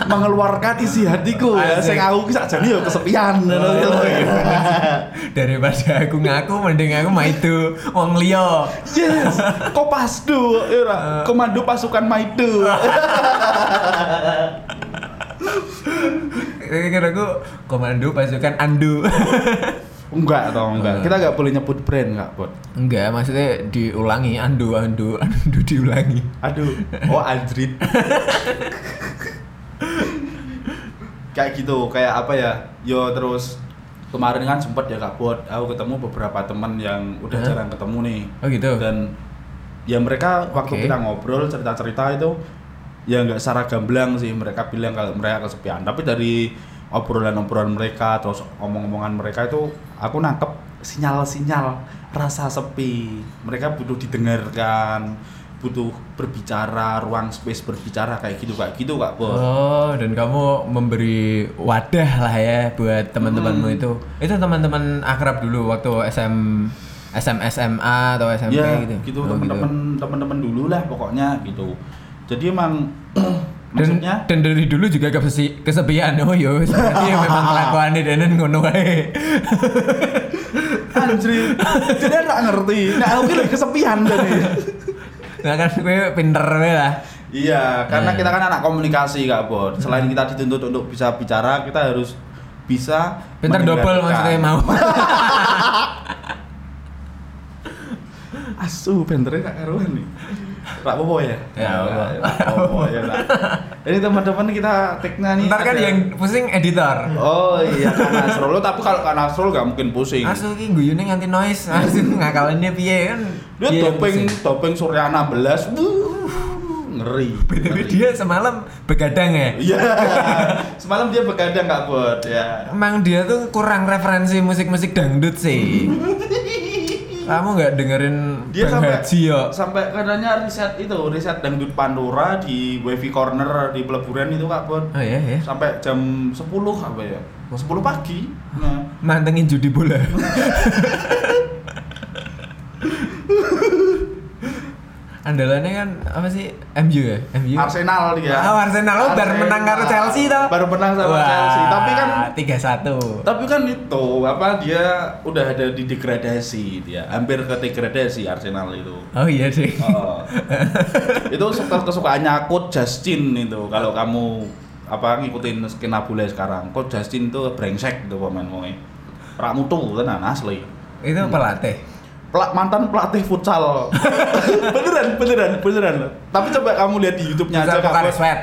Speaker 2: mengeluarkan isi hatiku ya sing aku ki sakjane ya kesepian
Speaker 1: Oh, iya. Daripada aku ngaku mending aku maitu wong liya.
Speaker 2: yes kopasdu ya ora?
Speaker 1: Eh.
Speaker 2: komando pasukan maidu
Speaker 1: Kira aku komando pasukan Andu.
Speaker 2: enggak toh enggak
Speaker 1: Eh.
Speaker 2: kita nggak boleh nyebut brand enggak bot
Speaker 1: Enggak, maksudnya diulangi Andu Andu Andu diulangi.
Speaker 2: Aduh, oh Android. kayak gitu, kayak apa ya? Yo terus kemarin kan sempet ya Kak Bot, aku ketemu beberapa teman yang udah
Speaker 1: Hah?
Speaker 2: jarang ketemu nih.
Speaker 1: Oh gitu.
Speaker 2: Dan ya mereka waktu
Speaker 1: Oke.
Speaker 2: kita ngobrol cerita-cerita itu ya nggak secara gamblang sih mereka bilang kalau mereka kesepian. Tapi dari obrolan-obrolan mereka terus omong-omongan mereka itu aku nangkep sinyal-sinyal rasa sepi. Mereka butuh didengarkan, butuh berbicara, ruang space berbicara kayak gitu kayak gitu Kak Bot.
Speaker 1: Oh, dan kamu memberi wadah lah ya buat teman-temanmu
Speaker 2: Hmm.
Speaker 1: itu. Itu teman-teman akrab dulu waktu SM SM SMA atau SMP
Speaker 2: ya
Speaker 1: gitu.
Speaker 2: gitu,
Speaker 1: Oh,
Speaker 2: teman-teman teman-teman dulu lah pokoknya gitu jadi emang maksudnya
Speaker 1: dan dari dulu juga kepesi, kesepian. Oh yo, berarti memang kelakuannya dan ngono wae.
Speaker 2: anjir jadi nggak ngerti nah aku lagi kesepian jadi
Speaker 1: Nah kan gue pinter wae lah.
Speaker 2: iya karena
Speaker 1: Eh.
Speaker 2: kita kan anak komunikasi kak Bot selain kita dituntut untuk bisa bicara kita harus bisa
Speaker 1: Pinter double maksudnya mau.
Speaker 2: asu pinternya gak karuan nih Pak Bobo ya?
Speaker 1: Ya Allah.
Speaker 2: Pak Bobo ya Pak. Ini teman-teman kita take-nya nih.
Speaker 1: Ntar kan
Speaker 2: ada-
Speaker 1: yang pusing editor.
Speaker 2: Oh iya Nasrul Lu, tapi kalau kan Nasrul gak mungkin pusing.
Speaker 1: Asu ki guyune nganti noise, asu ngakalinnya piye kan.
Speaker 2: Dia
Speaker 1: pusing.
Speaker 2: doping Suryana belas. wuh, ngeri.
Speaker 1: BTW dia semalam begadang ya.
Speaker 2: Iya. Semalam dia begadang nggak buat ya.
Speaker 1: Emang dia tuh kurang referensi musik-musik dangdut sih. Kamu nggak dengerin
Speaker 2: Dia
Speaker 1: Bang
Speaker 2: sampai
Speaker 1: Haji ya?
Speaker 2: sampai katanya riset itu, riset dangdut Pandora di Wifi Corner di peleburan itu Kak Bot.
Speaker 1: Oh iya ya.
Speaker 2: Sampai jam 10 apa ya? 10 pagi. Nah,
Speaker 1: Mantengin judi bola. Andalannya kan apa sih? MU ya? MU.
Speaker 2: Arsenal dia.
Speaker 1: Oh, Arsenal. Oh, baru menang karo Chelsea toh.
Speaker 2: Baru menang sama
Speaker 1: Wah,
Speaker 2: Chelsea. Tapi kan
Speaker 1: 3-1.
Speaker 2: tapi kan itu apa dia udah ada di degradasi dia hampir ke degradasi Arsenal itu
Speaker 1: Oh iya sih.
Speaker 2: Oh. itu suka kesukaannya coach Justin itu kalau kamu apa ngikutin skena bola sekarang coach Justin itu brengsek itu pemain pemain ramutu tenan asli
Speaker 1: Itu pelatih.
Speaker 2: Pela- mantan pelatih futsal beneran beneran beneran tapi coba kamu lihat di YouTube-nya aja
Speaker 1: sweat.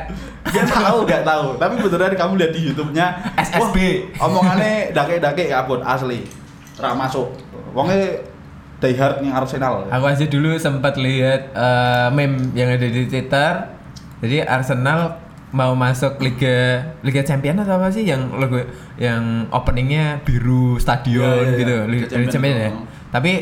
Speaker 2: dia tahu nggak tahu tapi beneran kamu lihat di YouTube-nya
Speaker 1: SSB.
Speaker 2: wah, omongannya dake-dake ya bud asli rak masuk wongnya diehard nih Arsenal
Speaker 1: Aku aja dulu sempat lihat eh, meme yang ada di Twitter. Jadi Arsenal mau masuk Liga Liga Champion atau apa sih yang logo yang openingnya biru stadion
Speaker 2: Iya, iya,
Speaker 1: gitu. Liga
Speaker 2: Liga Champion.
Speaker 1: Champion ya. Tapi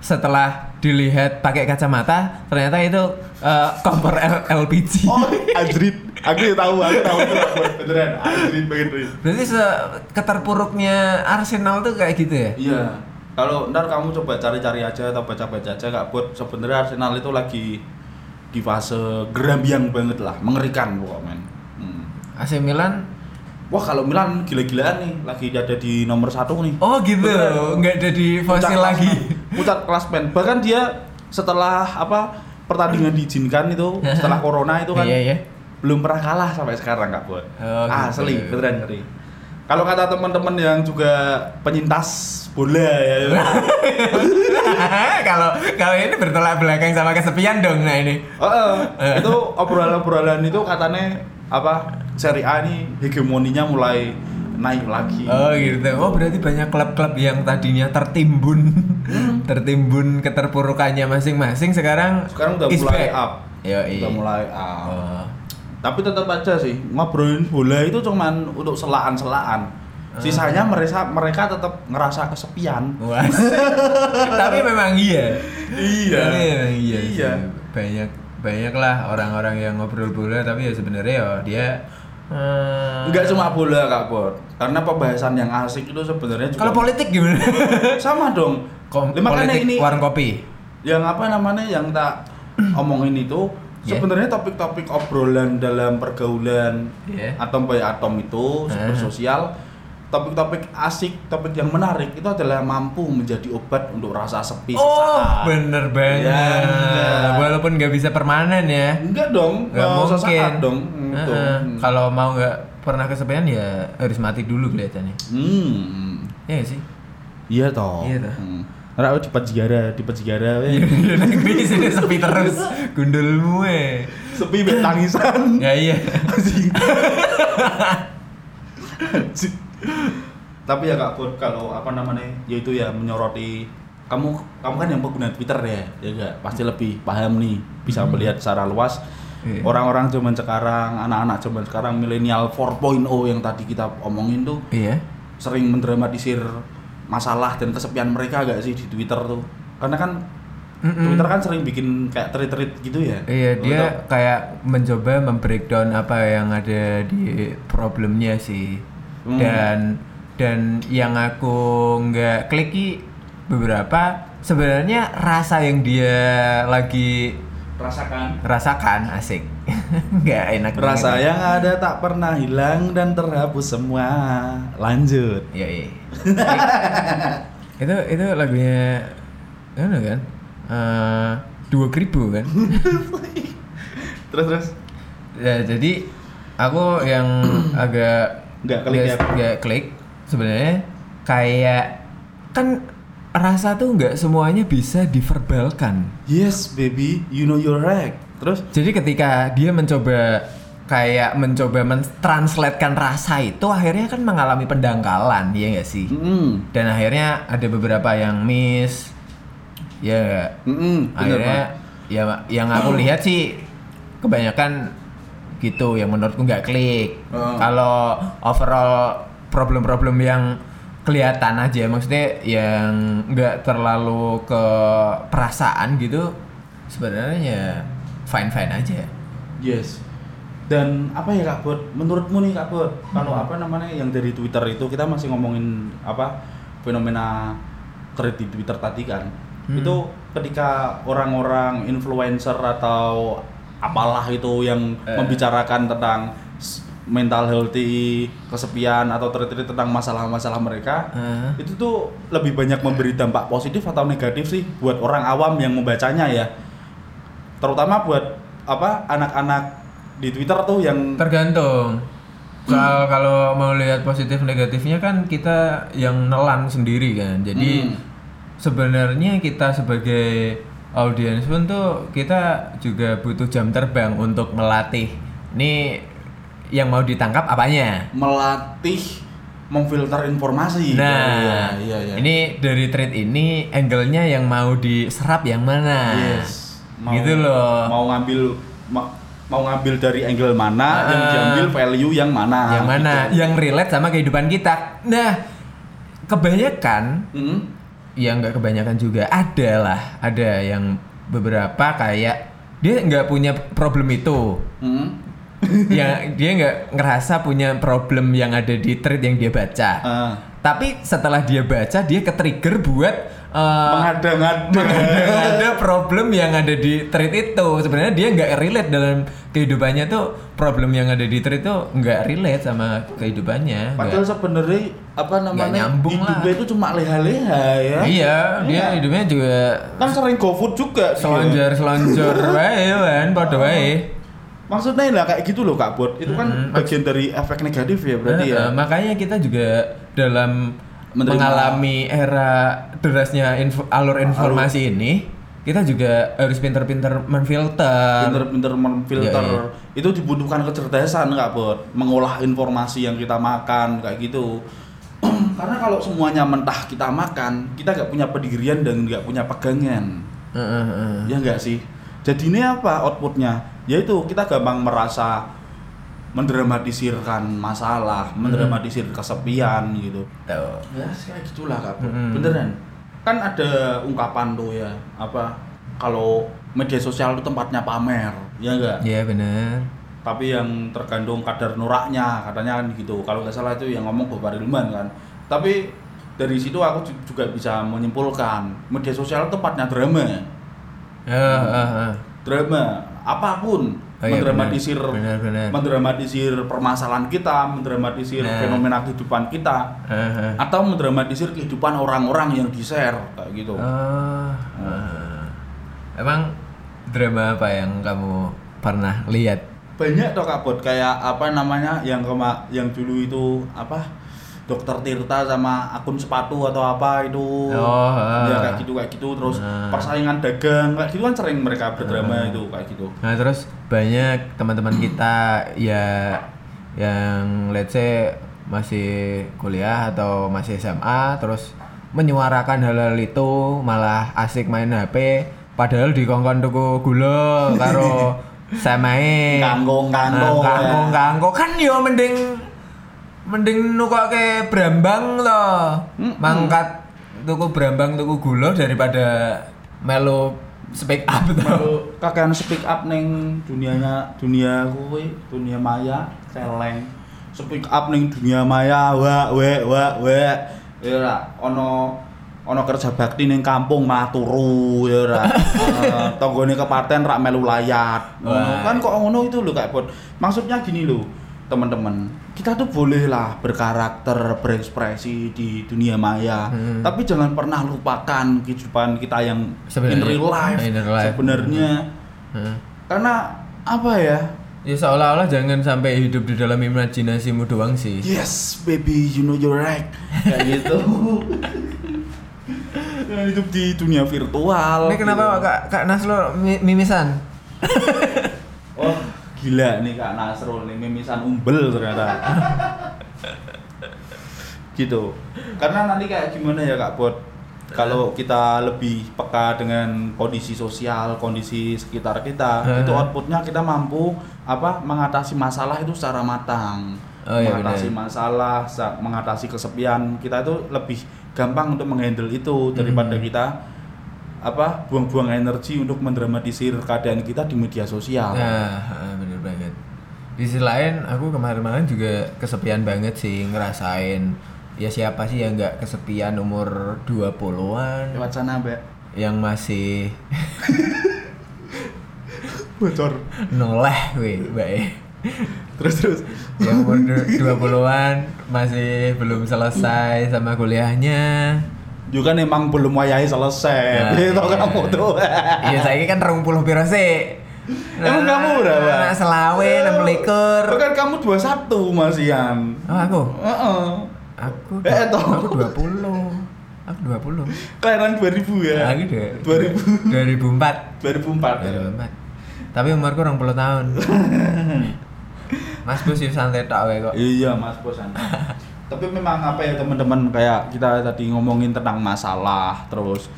Speaker 1: setelah dilihat pakai kacamata ternyata itu eh, kompor L- LPG.
Speaker 2: oh anjrit aku ya tahu aku tahu itu beneran anjrit beneran
Speaker 1: Berarti se keterpuruknya Arsenal tuh kayak gitu ya?
Speaker 2: iya kalau ntar kamu coba cari-cari aja atau baca-baca aja kak buat sebenarnya Arsenal itu lagi di fase gerambiang banget lah mengerikan pokoknya hmm.
Speaker 1: AC Milan
Speaker 2: Wah kalau Milan gila-gilaan nih, lagi ada di nomor satu nih.
Speaker 1: Oh gitu,
Speaker 2: Beneran.
Speaker 1: nggak jadi
Speaker 2: Puncak
Speaker 1: fosil lagi.
Speaker 2: Puncak klasmen. Bahkan dia setelah apa pertandingan diizinkan itu setelah corona itu kan
Speaker 1: Iya iya.
Speaker 2: belum pernah kalah sampai sekarang kak buat.
Speaker 1: Oh, gitu.
Speaker 2: Asli beneran ngeri. Kalau kata teman-teman yang juga penyintas bola ya,
Speaker 1: Kalau kalau ini bertolak belakang sama kesepian dong nah ini.
Speaker 2: Oh, eh, itu obrolan-obrolan itu katanya apa Serie A ini hegemoninya mulai naik lagi.
Speaker 1: Oh gitu. Oh berarti banyak klub-klub yang tadinya tertimbun tertimbun keterpurukannya masing-masing sekarang
Speaker 2: Sekarang udah mulai
Speaker 1: back.
Speaker 2: up.
Speaker 1: Yo,
Speaker 2: Udah mulai up.
Speaker 1: Oh.
Speaker 2: Tapi tetap aja sih ngobrolin bola itu cuman untuk selaan-selaan. Sisanya mereka mereka tetap ngerasa kesepian.
Speaker 1: Tapi memang iya.
Speaker 2: Iya.
Speaker 1: Tapi memang iya. sih.
Speaker 2: Iya.
Speaker 1: Banyak banyak lah orang-orang yang ngobrol bola tapi ya sebenarnya ya dia eh,
Speaker 2: Enggak cuma bola Kak Bot. Karena pembahasan yang asik itu sebenarnya juga
Speaker 1: Kalau politik gimana?
Speaker 2: sama dong.
Speaker 1: Kom-
Speaker 2: makanya
Speaker 1: politik
Speaker 2: ini
Speaker 1: warung kopi.
Speaker 2: yang apa namanya yang tak omongin itu
Speaker 1: Yeah.
Speaker 2: sebenarnya topik-topik obrolan dalam pergaulan
Speaker 1: Yeah.
Speaker 2: atom by atom itu
Speaker 1: Ah.
Speaker 2: bersosial topik-topik asik topik yang menarik itu adalah mampu menjadi obat untuk rasa sepi
Speaker 1: Oh,
Speaker 2: sesaat.
Speaker 1: bener banget.
Speaker 2: Ya.
Speaker 1: Walaupun nggak bisa permanen ya.
Speaker 2: enggak dong
Speaker 1: Nggak
Speaker 2: mau
Speaker 1: mungkin.
Speaker 2: sesaat dong Hmm, tuh. Hmm.
Speaker 1: Kalau mau nggak pernah kesepian ya harus mati dulu kelihatannya.
Speaker 2: hmm
Speaker 1: Iya sih.
Speaker 2: iya toh
Speaker 1: Iya toh.
Speaker 2: hmm. Ora di penjara, di penjara
Speaker 1: Iya,
Speaker 2: we.
Speaker 1: negeri sini sepi terus. Gundulmu eh.
Speaker 2: sepi bet tangisan.
Speaker 1: Ya iya.
Speaker 2: Tapi ya kak Bud kalau apa namanya yaitu ya menyoroti kamu kamu kan yang pengguna Twitter ya ya enggak pasti lebih paham nih bisa melihat secara luas
Speaker 1: Iya.
Speaker 2: orang-orang zaman sekarang anak-anak zaman sekarang milenial 4.0 yang tadi kita omongin tuh
Speaker 1: Iya.
Speaker 2: sering mendramatisir masalah dan kesepian mereka gak sih di Twitter tuh karena kan
Speaker 1: Mm-mm.
Speaker 2: Twitter kan sering bikin kayak tweet-tweet gitu ya
Speaker 1: Iya, dia
Speaker 2: Untuk-
Speaker 1: kayak mencoba membreakdown apa yang ada di problemnya sih.
Speaker 2: Hmm.
Speaker 1: Dan dan yang aku nggak kliki beberapa sebenarnya rasa yang dia lagi
Speaker 2: rasakan
Speaker 1: rasakan asik. nggak enak.
Speaker 2: rasa
Speaker 1: banget.
Speaker 2: yang ada tak pernah hilang dan terhapus semua lanjut
Speaker 1: Iya, iya. itu itu lagunya mana kan? Eh, dua ribu kan?
Speaker 2: terus terus
Speaker 1: ya jadi aku yang agak
Speaker 2: Nggak klik ya?
Speaker 1: nggak klik sebenarnya kayak kan rasa tuh nggak semuanya bisa diverbalkan.
Speaker 2: Yes baby you know you're right. Terus?
Speaker 1: Jadi ketika dia mencoba kayak mencoba mentranslatekan rasa itu akhirnya kan mengalami pendangkalan ya nggak sih?
Speaker 2: Mm
Speaker 1: dan akhirnya ada beberapa yang miss ya
Speaker 2: mm
Speaker 1: akhirnya ya yang aku lihat sih kebanyakan gitu yang menurutku nggak klik.
Speaker 2: Oh.
Speaker 1: kalau overall problem-problem yang kelihatan aja maksudnya yang nggak terlalu ke perasaan gitu sebenarnya ya fine fine aja.
Speaker 2: Yes. Dan apa ya kak Bot? Menurutmu nih kak Bot kalau apa namanya yang dari Twitter itu kita masih ngomongin apa fenomena thread di Twitter tadi kan?
Speaker 1: Hmm.
Speaker 2: itu ketika orang-orang influencer atau apalah itu yang
Speaker 1: Eh.
Speaker 2: membicarakan tentang mental healthy kesepian atau thread-thread tentang masalah-masalah mereka
Speaker 1: Eh.
Speaker 2: itu tuh lebih banyak memberi dampak positif atau negatif sih buat orang awam yang membacanya ya. Terutama buat apa anak-anak di Twitter tuh yang
Speaker 1: tergantung. Soal kalau mau lihat positif negatifnya kan kita yang nelan sendiri kan. Jadi
Speaker 2: Hmm.
Speaker 1: sebenarnya kita sebagai audiens pun tuh kita juga butuh jam terbang untuk melatih. Ini yang mau ditangkap apanya
Speaker 2: melatih memfilter informasi.
Speaker 1: nah
Speaker 2: iya, iya, iya.
Speaker 1: ini dari thread ini angle-nya yang mau diserap yang mana
Speaker 2: yes.
Speaker 1: gitu loh
Speaker 2: Mau ngambil ma- mau ngambil dari angle mana, yang
Speaker 1: Ah.
Speaker 2: diambil value yang mana.
Speaker 1: yang mana
Speaker 2: gitu.
Speaker 1: yang relate sama kehidupan kita nah kebanyakan
Speaker 2: Mm.
Speaker 1: ya nggak kebanyakan juga ada lah ada yang beberapa kayak dia nggak punya problem itu
Speaker 2: Mm.
Speaker 1: ya dia nggak ngerasa punya problem yang ada di thread yang dia baca
Speaker 2: Ah.
Speaker 1: tapi setelah dia baca dia ke-trigger buat uh,
Speaker 2: Menghadang-hadang.
Speaker 1: ada problem yang ada di thread itu sebenarnya dia nggak relate dalam kehidupannya tuh problem yang ada di thread itu nggak relate sama kehidupannya
Speaker 2: Padahal sebenarnya apa namanya
Speaker 1: nyambung lah.
Speaker 2: hidupnya itu cuma leha-leha ya.
Speaker 1: iya dia
Speaker 2: Iya.
Speaker 1: hidupnya juga
Speaker 2: Kan sering GoFood juga. dia.
Speaker 1: selonjor selonjor wae kan padha wae
Speaker 2: Maksudnya lah kayak gitu loh Kak Bot. Itu kan
Speaker 1: Mm-mm.
Speaker 2: bagian dari efek negatif ya berarti
Speaker 1: Eh,
Speaker 2: ya.
Speaker 1: eh, makanya kita juga dalam
Speaker 2: Menerima-
Speaker 1: mengalami era derasnya info- alur informasi ini kita juga harus pinter-pinter menfilter
Speaker 2: Pinter-pinter memfilter.
Speaker 1: Iya,
Speaker 2: Itu dibutuhkan kecerdasan Kak Bot. Mengolah informasi yang kita makan kayak gitu. Karena kalau semuanya mentah kita makan, kita nggak punya pendirian dan nggak punya pegangan.
Speaker 1: Eh, eh, eh.
Speaker 2: Ya enggak sih? Jadi ini apa outputnya? Yaitu kita gampang merasa mendramatisirkan masalah, mendramatisir kesepian gitu.
Speaker 1: Tuh.
Speaker 2: Ya kayak gitulah kak.
Speaker 1: Mm-mm.
Speaker 2: Beneran. Kan ada ungkapan tuh ya apa kalau media sosial itu tempatnya pamer, ya enggak?
Speaker 1: Iya benar
Speaker 2: Tapi yang tergantung kadar noraknya katanya kan gitu. Kalau nggak salah itu yang ngomong Bapak Rilman kan. Tapi dari situ aku ju- juga bisa menyimpulkan media sosial itu tempatnya drama.
Speaker 1: Eh, eh, eh.
Speaker 2: drama apa pun
Speaker 1: Oh iya,
Speaker 2: mendramatisir
Speaker 1: benar.
Speaker 2: mendramatisir permasalahan kita mendramatisir
Speaker 1: Nah.
Speaker 2: fenomena kehidupan kita
Speaker 1: Eh, eh.
Speaker 2: atau mendramatisir kehidupan orang-orang yang di share kayak gitu
Speaker 1: Oh, eh. emang drama apa yang kamu pernah lihat
Speaker 2: banyak toh kak Bot kayak apa namanya yang kema yang dulu itu apa dokter Tirta sama akun sepatu atau apa itu
Speaker 1: Oh, ah.
Speaker 2: ya kayak gitu kayak gitu terus
Speaker 1: Ah.
Speaker 2: persaingan dagang kayak gitu kan sering mereka berdrama itu kayak gitu
Speaker 1: Nah terus banyak teman-teman kita ya yang let's say masih kuliah atau masih SMA terus menyuarakan hal-hal itu malah asik main HP padahal di kongkon tuku gula karo samae
Speaker 2: Kangkung,
Speaker 1: Nah,
Speaker 2: kangkung,
Speaker 1: kangkung
Speaker 2: ya.
Speaker 1: kangkung kan yo mending mending nukoke brambang loh
Speaker 2: Mm-mm.
Speaker 1: mangkat tuku brambang tuku gula daripada melu speak up tuh
Speaker 2: kakean speak up neng dunianya dunia kuwi, dunia maya, celeng. Speak up neng dunia maya, wa wa wa wa. Ya ora, ono ono kerja bakti neng kampung malah turu ya ora. Eh, Tanggane kepaten rak melu layat. Kan kok ngono itu lho Kak Bon. Maksudnya gini loh, teman-teman. Kita tuh boleh lah berkarakter, berekspresi di dunia maya.
Speaker 1: Hmm.
Speaker 2: Tapi jangan pernah lupakan kehidupan kita yang in
Speaker 1: Sebenarnya.
Speaker 2: real life.
Speaker 1: In real life.
Speaker 2: Sebenarnya
Speaker 1: Heeh.
Speaker 2: karena apa ya?
Speaker 1: Ya seolah-olah jangan sampai hidup di dalam imajinasimu doang sih.
Speaker 2: Yes, baby, you know you're right. Kayak gitu. Ya, hidup di dunia virtual.
Speaker 1: Ini kenapa
Speaker 2: gitu.
Speaker 1: Kak Kak Naslo mi- mimisan?
Speaker 2: Oh, gila nih Kak Nasrul nih mimisan umbel ternyata. gitu. Karena nanti kayak gimana ya Kak Bot? Kalau kita lebih peka dengan kondisi sosial, kondisi sekitar kita,
Speaker 1: Heeh.
Speaker 2: itu outputnya kita mampu apa mengatasi masalah itu secara matang.
Speaker 1: Oh, iya,
Speaker 2: mengatasi
Speaker 1: benar.
Speaker 2: masalah, sa- mengatasi kesepian, kita itu lebih gampang untuk menghandle itu daripada
Speaker 1: Hmm.
Speaker 2: kita apa buang-buang energi untuk mendramatisir keadaan kita di media sosial.
Speaker 1: Nah, heeh, bener banget. Di sisi lain, aku kemarin-kemarin juga kesepian banget sih ngerasain. Ya siapa sih yang nggak kesepian umur 20-an
Speaker 2: Lewat sana, Mbak.
Speaker 1: yang masih
Speaker 2: Bocor.
Speaker 1: noleh weh, Mbak. eh.
Speaker 2: Terus terus.
Speaker 1: yang umur du- 20-an masih belum selesai sama kuliahnya.
Speaker 2: Juga kan emang belum wayahe selesai.
Speaker 1: Nah,
Speaker 2: Itu
Speaker 1: iya.
Speaker 2: kamu tuh.
Speaker 1: Iya, saya kan rong puluh piro sih.
Speaker 2: Emang kamu berapa?
Speaker 1: Nah, selawe, enam likur.
Speaker 2: Kan kamu 21 Mas Ian.
Speaker 1: Oh, aku?
Speaker 2: Heeh.
Speaker 1: Aku,
Speaker 2: Eh, toh.
Speaker 1: aku 20. Aku 20.
Speaker 2: Kelahiran 2000 ya.
Speaker 1: Aku deh.
Speaker 2: 2000.
Speaker 1: 2004.
Speaker 2: 2004.
Speaker 1: 2004. Tapi umurku 20 tahun. Mas Bos ya santai wae kok.
Speaker 2: Iya Mas Bos santai. Tapi memang apa ya teman-teman kayak kita tadi ngomongin tentang masalah terus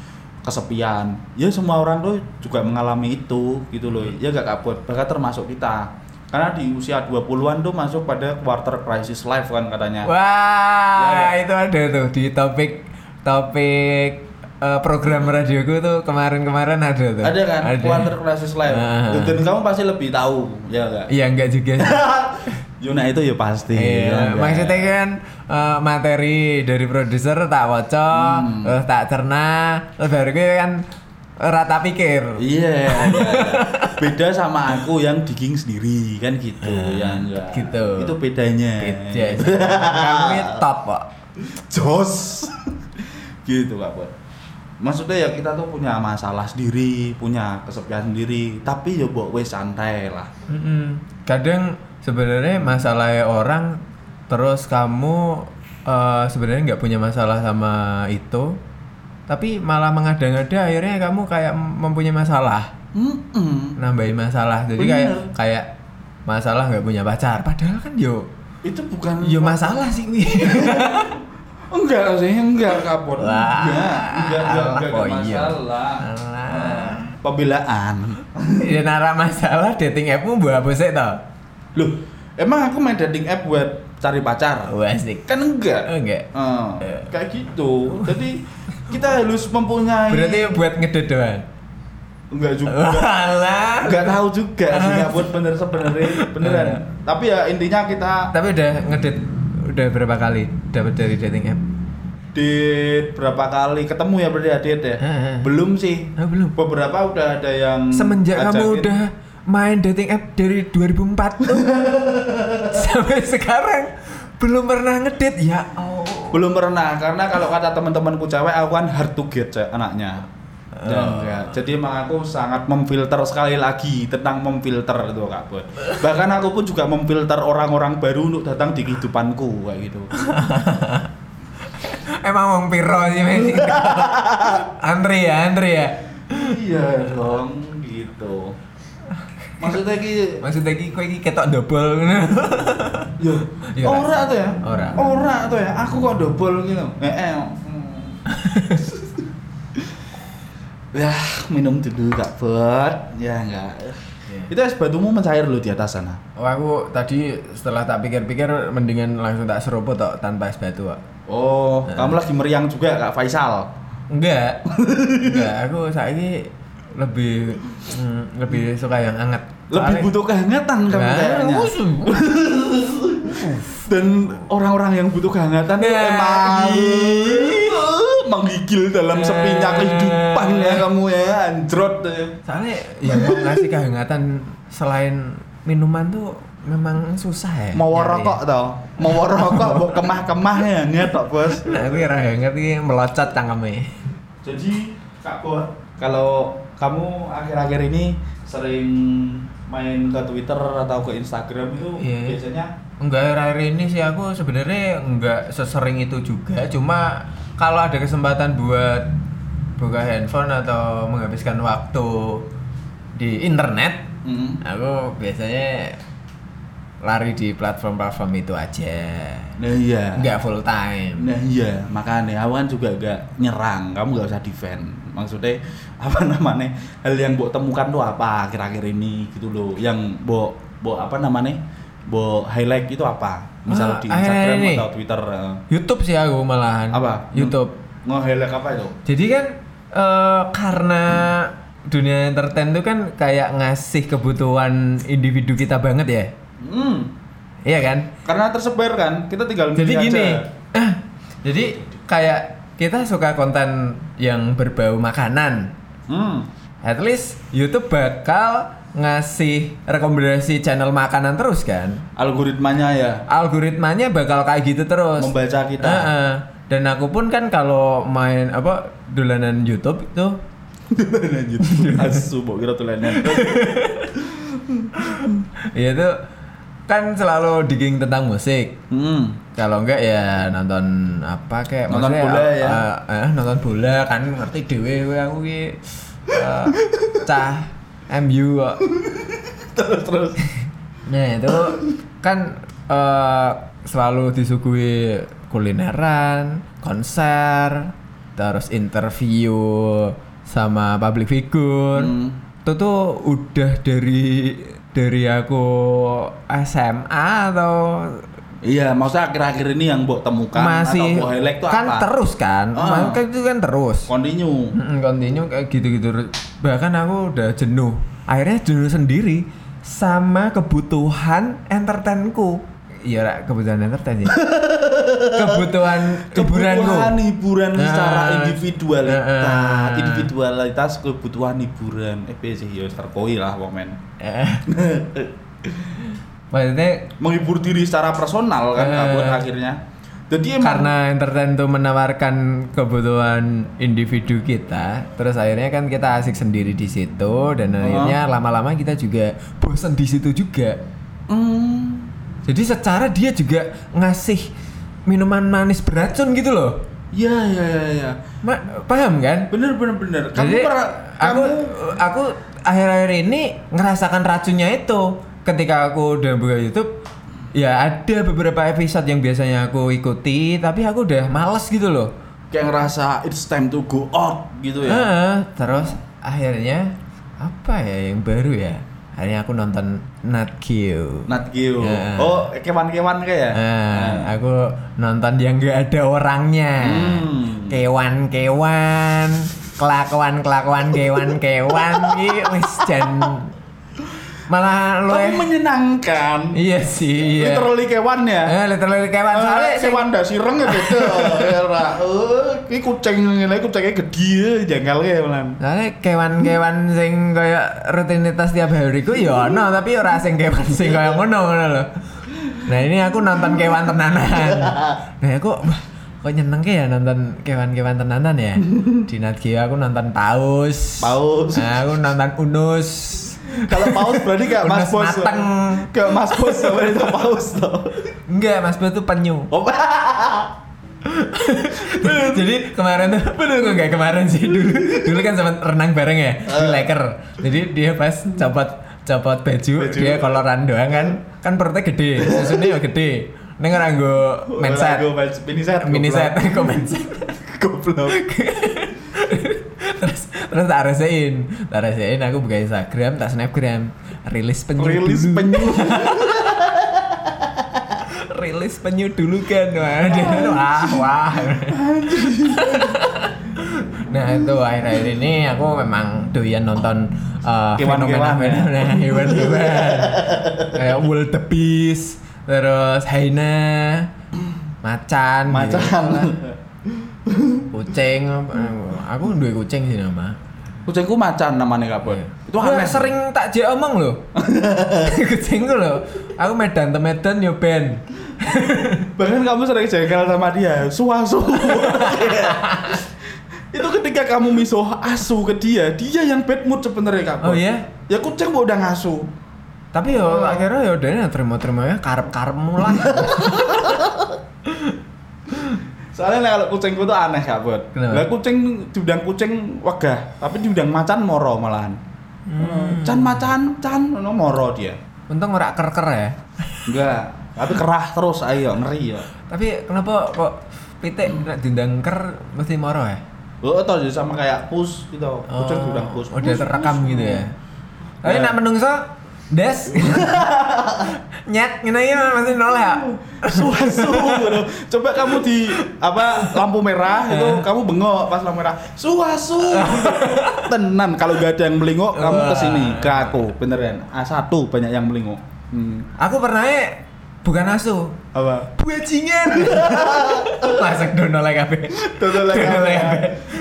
Speaker 2: kesepian. Ya semua orang tuh juga mengalami itu gitu loh. Ya gak kabut. Bahkan termasuk kita. Karena di usia 20-an tuh masuk pada quarter crisis life kan katanya.
Speaker 1: Wah,
Speaker 2: Ya,
Speaker 1: itu ada tuh di topik topik eh, program radioku tuh kemarin-kemarin ada tuh.
Speaker 2: Ada kan quarter crisis life.
Speaker 1: Ah.
Speaker 2: Dan kamu pasti lebih tahu, ya enggak?
Speaker 1: Iya enggak juga sih.
Speaker 2: Yuna itu ya pasti. ya
Speaker 1: Iya, maksudnya kan eh, materi dari produser tak waca,
Speaker 2: Hmm.
Speaker 1: terus tak cerna, terus baru gue kan rata pikir.
Speaker 2: Iya, iya, iya. beda sama aku yang digging sendiri kan gitu ya enggak.
Speaker 1: gitu.
Speaker 2: Itu bedanya.
Speaker 1: Beda sih. Kamu top kok.
Speaker 2: Jos. gitu Kak Bot. Maksudnya ya kita tuh punya masalah sendiri, punya kesepian sendiri, tapi ya mbok wes santai lah.
Speaker 1: Mm-mm. Kadang sebenarnya masalahnya orang terus kamu eh, sebenarnya nggak punya masalah sama itu, tapi malah mengada-ngada akhirnya kamu kayak mempunyai masalah,
Speaker 2: Mm-mm.
Speaker 1: nambahin masalah. Jadi kayak
Speaker 2: Bener.
Speaker 1: kayak masalah nggak punya pacar, padahal kan yo
Speaker 2: Itu bukan
Speaker 1: yo masalah sih.
Speaker 2: Enggak sih, enggak kapot.
Speaker 1: Wah,
Speaker 2: Enggak, enggak, enggak, enggak ada
Speaker 1: oh iya.
Speaker 2: masalah.
Speaker 1: Alah.
Speaker 2: Pembelaan.
Speaker 1: ya nara masalah dating appmu buat apa sih toh?
Speaker 2: Loh, emang aku main dating app buat cari pacar?
Speaker 1: Oh, asik.
Speaker 2: Kan enggak.
Speaker 1: Oh, enggak.
Speaker 2: Eh,
Speaker 1: Eh.
Speaker 2: kayak gitu. Jadi kita harus mempunyai
Speaker 1: Berarti buat ngedit doang.
Speaker 2: enggak juga.
Speaker 1: Alah.
Speaker 2: Enggak tahu juga sih enggak buat bener sebenarnya beneran.
Speaker 1: Eh.
Speaker 2: Tapi ya intinya kita
Speaker 1: Tapi udah ngedit udah berapa kali dapat dari dating app?
Speaker 2: date berapa kali ketemu ya berarti ya date ya?
Speaker 1: Heeh.
Speaker 2: Belum sih.
Speaker 1: Ah, belum.
Speaker 2: Beberapa udah ada yang
Speaker 1: Semenjak kamu udah main dating app dari 2004 tuh sampai sekarang belum pernah ngedit ya oh
Speaker 2: Belum pernah karena kalau kata teman-temanku cewek aku kan hard to get cewek anaknya. Dan
Speaker 1: Oh.
Speaker 2: enggak. Jadi emang aku sangat memfilter sekali lagi tentang memfilter itu Kak Bud. Bahkan aku pun juga memfilter orang-orang baru untuk datang di kehidupanku kayak gitu.
Speaker 1: emang mau piro sih Messi Andre ya Andre ya
Speaker 2: iya dong gitu. Maksudnya ki
Speaker 1: Maksudnya iki kowe iki ketok double ngono.
Speaker 2: Yo,
Speaker 1: Ya,
Speaker 2: ora tuh ya?
Speaker 1: Ora.
Speaker 2: Ora tuh ya. Aku kok double gitu. Eh, eh. ya, minum dulu Kak Bot. Ya enggak.
Speaker 1: Iya.
Speaker 2: Itu es batumu mencair loh di atas sana.
Speaker 1: Oh, aku tadi setelah tak pikir-pikir mendingan langsung tak seruput tok tanpa es batu. Kok.
Speaker 2: Oh, kamu lagi meriang juga Kak Faisal.
Speaker 1: Enggak. Enggak, aku saiki lebih mm, lebih suka yang hangat.
Speaker 2: Lebih butuh kehangatan kamu
Speaker 1: Nah,
Speaker 2: kayaknya.
Speaker 1: usu.
Speaker 2: Dan orang-orang yang butuh kehangatan
Speaker 1: Nah,
Speaker 2: emang
Speaker 1: iya.
Speaker 2: menggigil dalam sepinya
Speaker 1: Nah.
Speaker 2: kehidupan ya kamu ya anjrot ya.
Speaker 1: Soalnya yang mau ngasih kehangatan selain minuman tuh memang susah ya.
Speaker 2: mau rokok tau mau rokok mau kemah-kemah ya ngetok bos
Speaker 1: Nah, aku hangat iki melocot cangkeme.
Speaker 2: jadi kak kalau kamu akhir-akhir ini sering main ke Twitter atau ke Instagram itu
Speaker 1: Iya.
Speaker 2: biasanya?
Speaker 1: Enggak akhir ini sih aku sebenarnya enggak sesering itu juga. Cuma kalau ada kesempatan buat buka handphone atau menghabiskan waktu di internet
Speaker 2: Mm.
Speaker 1: aku biasanya lari di platform-platform itu aja.
Speaker 2: Nah iya.
Speaker 1: Enggak full time.
Speaker 2: Nah iya, makanya aku kan juga gak nyerang, kamu gak usah defend. Maksudnya apa namanya hal yang buat temukan tuh apa akhir-akhir ini gitu loh, yang buat buat apa namanya buat highlight itu apa? Misal
Speaker 1: Ah,
Speaker 2: di
Speaker 1: akhir-akhir
Speaker 2: Instagram
Speaker 1: ini?
Speaker 2: atau Twitter. eh.
Speaker 1: YouTube sih aku malahan
Speaker 2: Apa?
Speaker 1: YouTube
Speaker 2: Nge-highlight apa itu?
Speaker 1: Jadi kan eh, karena dunia entertain itu kan kayak ngasih kebutuhan individu kita banget ya.
Speaker 2: Hmm,
Speaker 1: Iya kan?
Speaker 2: karena tersebar kan, kita tinggal
Speaker 1: Jadi gini.
Speaker 2: aja.
Speaker 1: jadi kayak kita suka konten yang berbau makanan.
Speaker 2: Hmm,
Speaker 1: At least YouTube bakal ngasih rekomendasi channel makanan terus kan.
Speaker 2: algoritmanya ya
Speaker 1: Algoritmanya bakal kayak gitu terus.
Speaker 2: membaca kita.
Speaker 1: Heeh. Dan aku pun kan kalau main apa dolanan YouTube itu
Speaker 2: Lanjut. Asu, mbok kira tulanan.
Speaker 1: ya itu kan selalu digging tentang musik.
Speaker 2: Hmm.
Speaker 1: Kalau enggak ya nonton apa kayak
Speaker 2: Nonton bola ya?
Speaker 1: eh, eh, nonton bola kan ngerti kowe aku ki eh, cah MU kok.
Speaker 2: Terus terus.
Speaker 1: Nah, itu kan eh, selalu disuguhi kulineran, konser, terus interview sama public figure.
Speaker 2: Hmm.
Speaker 1: Itu tuh udah dari dari aku SMA atau
Speaker 2: Iya, maksudnya akhir-akhir ini yang mbok temukan
Speaker 1: masih
Speaker 2: atau mbok highlight tuh
Speaker 1: kan
Speaker 2: apa?
Speaker 1: terus kan
Speaker 2: Ah.
Speaker 1: kan itu kan terus
Speaker 2: Continue.
Speaker 1: Continue kayak gitu-gitu bahkan aku udah jenuh akhirnya jenuh sendiri sama kebutuhan entertainku iya Ra, kebutuhan entertain ya kebutuhan hiburanku
Speaker 2: Kebutuhan hiburan
Speaker 1: Nah,
Speaker 2: secara individualitas,
Speaker 1: nah.
Speaker 2: individualitas kebutuhan hiburan. Eh, sih ya terkoi lah komen.
Speaker 1: Eh. maksudnya
Speaker 2: Menghibur diri secara personal kan
Speaker 1: Eh.
Speaker 2: kabut akhirnya. Jadi emang
Speaker 1: karena entertain itu menawarkan kebutuhan individu kita, terus akhirnya kan kita asik sendiri di situ dan akhirnya lama-lama kita juga bosan di situ juga.
Speaker 2: Hmm,
Speaker 1: Jadi secara dia juga ngasih minuman manis beracun gitu loh.
Speaker 2: ya ya ya ya.
Speaker 1: Ma- paham kan?
Speaker 2: Bener bener bener. Kamu
Speaker 1: Jadi
Speaker 2: pernah
Speaker 1: aku
Speaker 2: kamu
Speaker 1: aku akhir-akhir ini ngerasakan racunnya itu ketika aku udah buka YouTube. Ya ada beberapa episode yang biasanya aku ikuti, tapi aku udah males gitu loh.
Speaker 2: kayak ngerasa it's time to go out gitu ya.
Speaker 1: Heeh, terus akhirnya apa ya yang baru ya? Akhirnya aku nonton Nat Geo.
Speaker 2: Nat Geo.
Speaker 1: Ya.
Speaker 2: Oh, kewan-kewan kayak ya?
Speaker 1: Nah, aku nonton yang gak ada orangnya.
Speaker 2: Hmm.
Speaker 1: Kewan-kewan, kelakuan-kelakuan kewan-kewan iki wis jan malah lu
Speaker 2: Tapi menyenangkan.
Speaker 1: Iya sih, iya.
Speaker 2: Literally kewan ya.
Speaker 1: Eh, literally kewan soalnya
Speaker 2: Soalnya kewan dasi reng ya beda. Ya. Oh, iki kucing ngene kucingnya gede janggal kayak malan.
Speaker 1: Soalnya kewan-kewan sing kaya rutinitas tiap hari ku ya ono tapi ora sing kewan sing kaya ngono ngono lho. Nah, ini aku nonton kewan tenanan. Nah, aku kok nyeneng ya nonton kewan-kewan tenanan ya. Di Nat Geo aku nonton paus.
Speaker 2: Paus.
Speaker 1: Nah, aku nonton unus.
Speaker 2: Kalau paus berarti kayak Mas Bos.
Speaker 1: mateng.
Speaker 2: Kayak Mas Bos sama itu paus tuh.
Speaker 1: Enggak, Mas Bo itu penyu.
Speaker 2: Oh,
Speaker 1: Jadi kemarin tuh, bener enggak kemarin sih dulu. Dulu kan sempat renang bareng ya di Laker. Jadi dia pas copot copot baju,
Speaker 2: Baju.
Speaker 1: dia koloran doang kan kan perutnya gede susunya ya gede ini nggak nganggo mindset
Speaker 2: Nganggo mens- mini set.
Speaker 1: mini set kok mindset
Speaker 2: Goblok.
Speaker 1: terus tak resein tak resein aku buka Instagram tak snapgram. Rilis penyu
Speaker 2: Rilis
Speaker 1: dulu.
Speaker 2: penyu.
Speaker 1: rilis penyu dulu kan. Wah dia wah wah. Nah itu akhir-akhir ini aku memang doyan nonton uh, fenomena hewan-hewan kayak wildebeest terus hyena macan. gitu. Kucing aku duwe kucing sih nama
Speaker 2: Kucingku macan namanya kabut. Itu
Speaker 1: Gua
Speaker 2: aneh.
Speaker 1: sering tak jek omong loh kucingku loh aku medan ke medan yo ben
Speaker 2: Bahkan kamu sering jengkel sama dia, suasu. itu ketika kamu misuh asu ke dia, dia yang bad mood sebenarnya kabut.
Speaker 1: Oh, iya?
Speaker 2: Ya kucing udah ngasuh.
Speaker 1: tapi yo akhirnya yo udah terima-terima ya karep-karepmu lah
Speaker 2: Soalnya kalau kucingku tuh aneh kabut. Lah kucing diundang kucing wegah, tapi diundang macan moro malahan. Can macan, can no moro dia.
Speaker 1: untung ora ker-ker ya
Speaker 2: Enggak, tapi kerah terus ayo ngeri ya.
Speaker 1: tapi kenapa kok pitik nek diundang ker mesti moro ya
Speaker 2: Oh, tau jadi sama kayak pus gitu. Kucing diundang pus.
Speaker 1: oh,
Speaker 2: Pus,
Speaker 1: terekam gitu ya tapi nak menungso des nyet iki mesti noleh ya
Speaker 2: Suasu. Coba kamu di apa lampu merah itu
Speaker 1: Eh.
Speaker 2: kamu bengok pas lampu merah. Suasu. Tenan kalau gak ada yang melinguk kamu
Speaker 1: Wah.
Speaker 2: ke sini ke aku beneran. A1 banyak yang melinguk. Hmm.
Speaker 1: aku pernah bukan asu
Speaker 2: Apa?
Speaker 1: bajingan masuk dono lagi kabeh
Speaker 2: Dono kamu.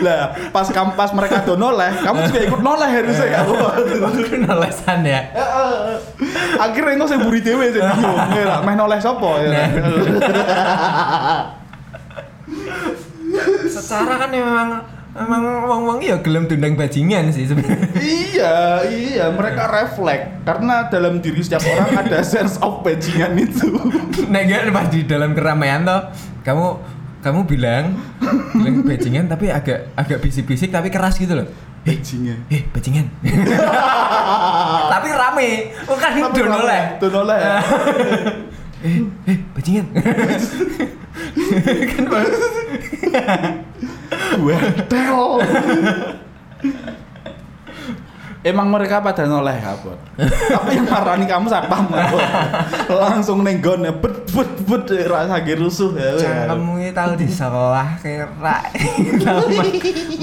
Speaker 2: Lah, pas kamu pas mereka dono leh, kamu juga ikut noleh harusnya kamu.
Speaker 1: aku nolesan ya
Speaker 2: Akhirnya engko sing buri dhewe sing bingung. Ya, meh noleh sapa ya.
Speaker 1: Nah. secara kan memang memang wong-wong ya gelem dundang bajingan sih sebenarnya
Speaker 2: iya, iya, mereka refleks karena dalam diri setiap orang ada sense of bajingan itu.
Speaker 1: Nek gak pas di dalam keramaian toh, kamu kamu bilang bilang bajingan tapi agak agak bisik-bisik tapi keras gitu loh. Eh,
Speaker 2: Bajingan.
Speaker 1: eh bajingan. tapi rame, bukan
Speaker 2: Tapi
Speaker 1: dono
Speaker 2: rame,
Speaker 1: lah.
Speaker 2: dono leh.
Speaker 1: Eh, eh bajingan. kan
Speaker 2: Wedel. Emang mereka pada noleh kabut. Tapi yang marani kamu satpam. Langsung nenggon ya bet bet bet rasa rusuh ya.
Speaker 1: Cangkemmu ini tahu di sekolah kira tahu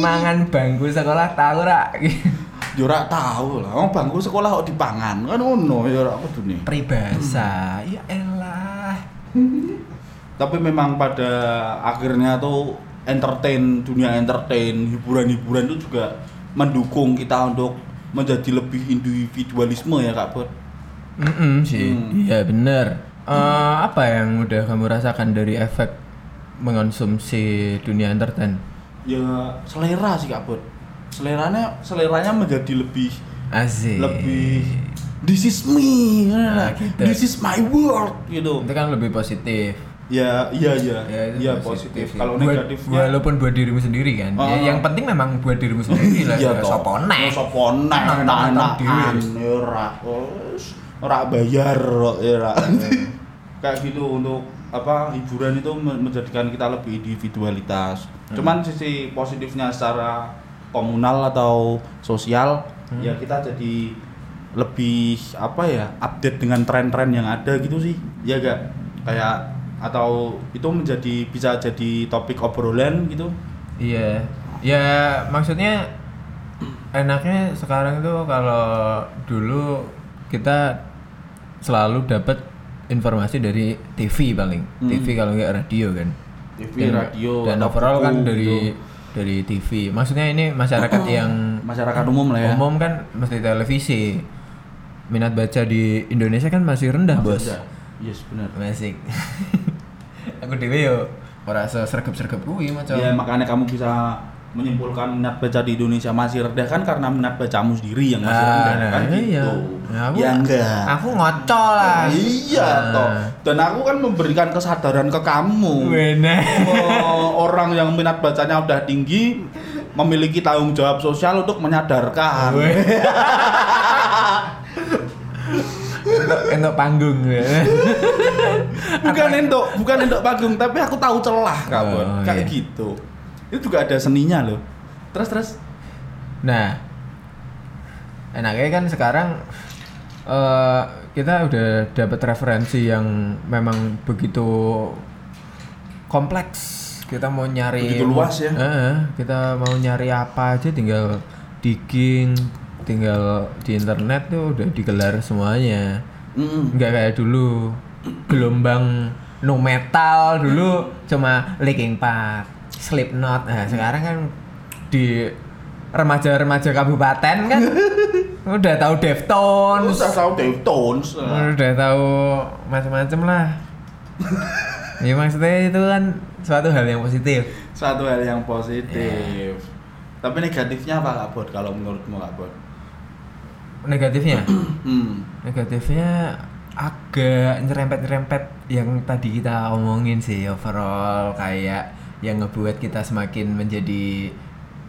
Speaker 1: mangan bangku sekolah tahu rak
Speaker 2: Yo ora tahu lah. Wong bangku sekolah kok dipangan. Kan ngono ya ora kudune.
Speaker 1: peribahasa ya elah
Speaker 2: Tapi memang pada akhirnya tuh entertain dunia entertain hiburan-hiburan itu juga mendukung kita untuk menjadi lebih individualisme ya Kak Bot.
Speaker 1: Mm sih,
Speaker 2: Hmm.
Speaker 1: iya bener. Eh, apa yang udah kamu rasakan dari efek mengonsumsi dunia entertain?
Speaker 2: Ya selera sih Kak Bot. Seleranya seleranya menjadi lebih
Speaker 1: Asik.
Speaker 2: lebih this is me,
Speaker 1: Nah, gitu.
Speaker 2: this is my world gitu.
Speaker 1: Itu kan lebih positif.
Speaker 2: Ya, iya iya,
Speaker 1: Ya,
Speaker 2: iya positif.
Speaker 1: sih.
Speaker 2: Kalau
Speaker 1: Buat-
Speaker 2: negatifnya
Speaker 1: walaupun buat dirimu sendiri kan.
Speaker 2: Oh.
Speaker 1: Ya, yang penting memang buat dirimu sendiri lah.
Speaker 2: iya
Speaker 1: ya,
Speaker 2: toh.
Speaker 1: Sopo nek.
Speaker 2: Ya, Sopo nek,
Speaker 1: Enak-enak
Speaker 2: enak-enakan
Speaker 1: dhewe.
Speaker 2: ya ora. Ora bayar ya ora.
Speaker 1: Iya.
Speaker 2: Kayak gitu untuk apa hiburan itu men- menjadikan kita lebih individualitas.
Speaker 1: Hmm.
Speaker 2: Cuman sisi positifnya secara komunal atau sosial
Speaker 1: Hmm.
Speaker 2: ya kita jadi lebih apa ya update dengan tren-tren yang ada gitu sih ya gak kayak atau itu menjadi bisa jadi topik obrolan gitu
Speaker 1: Iya. Ya maksudnya enaknya sekarang itu kalau dulu kita selalu dapat informasi dari TV paling.
Speaker 2: Hmm.
Speaker 1: TV kalau nggak radio kan.
Speaker 2: TV,
Speaker 1: Dan-
Speaker 2: radio,
Speaker 1: dan overall kan dari
Speaker 2: gitu.
Speaker 1: dari TV. Maksudnya ini masyarakat yang
Speaker 2: masyarakat umum lah ya
Speaker 1: umum kan mesti televisi. Minat baca di Indonesia kan masih rendah, Bos.
Speaker 2: Ada. Yes benar
Speaker 1: Masih. Aku dewe yo ora sergep-sergep kuwi maca.
Speaker 2: ya makanya kamu bisa menyimpulkan minat baca di Indonesia masih rendah kan karena minat bacamu sendiri yang masih
Speaker 1: Ah,
Speaker 2: rendah
Speaker 1: nah,
Speaker 2: kan
Speaker 1: iya.
Speaker 2: gitu
Speaker 1: Nah, aku-
Speaker 2: ya enggak
Speaker 1: Aku ngocol lah.
Speaker 2: iya
Speaker 1: Nah.
Speaker 2: toh dan aku kan memberikan kesadaran ke kamu
Speaker 1: Bener.
Speaker 2: Oh, orang yang minat bacanya udah tinggi memiliki tanggung jawab sosial untuk menyadarkan
Speaker 1: Untuk panggung ya.
Speaker 2: bukan entuk bukan entuk panggung tapi aku tahu celah kawan
Speaker 1: Oh,
Speaker 2: kayak
Speaker 1: iya.
Speaker 2: gitu itu juga ada seninya loh terus terus
Speaker 1: Nah, enaknya kan sekarang eh, kita udah dapat referensi yang memang begitu kompleks. Kita mau nyari
Speaker 2: Begitu luas ya?
Speaker 1: Eh, kita mau nyari apa aja tinggal digging, tinggal di internet tuh udah digelar semuanya.
Speaker 2: Mm.
Speaker 1: Nggak kayak dulu gelombang nu metal dulu cuma Linkin Park, Slipknot. Nah, sekarang kan di remaja-remaja kabupaten kan udah tahu Deftones,
Speaker 2: Terus tahu Deftones
Speaker 1: udah tahu macam-macam lah. ya maksudnya itu kan suatu hal yang positif.
Speaker 2: satu hal yang positif tapi negatifnya apa kak Bot kalau menurutmu kak Bot
Speaker 1: Negatifnya?
Speaker 2: hmm.
Speaker 1: Negatifnya agak nyerempet-nyerempet yang tadi kita omongin sih overall kayak yang ngebuat kita semakin menjadi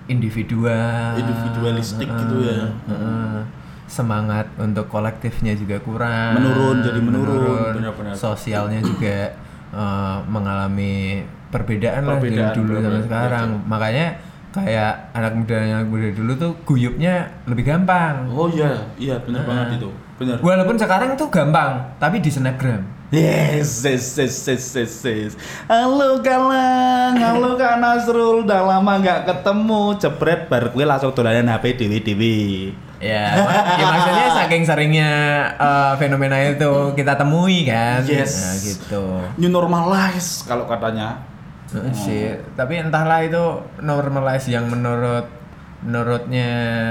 Speaker 1: individual,
Speaker 2: Individualistik gitu ya.
Speaker 1: Heeh. semangat untuk kolektifnya juga kurang,
Speaker 2: Menurun, jadi menurun, benar-benar.
Speaker 1: Sosialnya juga eh, mengalami perbedaan, lah
Speaker 2: Perbedaan,
Speaker 1: dari dulu sama sekarang. Makanya kayak anak muda yang muda dulu tuh guyupnya lebih gampang.
Speaker 2: oh iya iya benar banget itu benar
Speaker 1: Walaupun sekarang itu gampang, tapi di snapgram.
Speaker 2: Yes, yes, yes, yes, yes, yes. Halo Galang, halo Kak Nasrul, udah lama nggak ketemu, jebret baru gue langsung dolanan HP dewi dewi.
Speaker 1: Ya, mak- ya maksudnya saking seringnya eh, fenomena itu kita temui kan.
Speaker 2: Yes.
Speaker 1: Nah, gitu.
Speaker 2: New normalize kalau katanya.
Speaker 1: Heeh sih, tapi entahlah itu normalize yang menurut menurutnya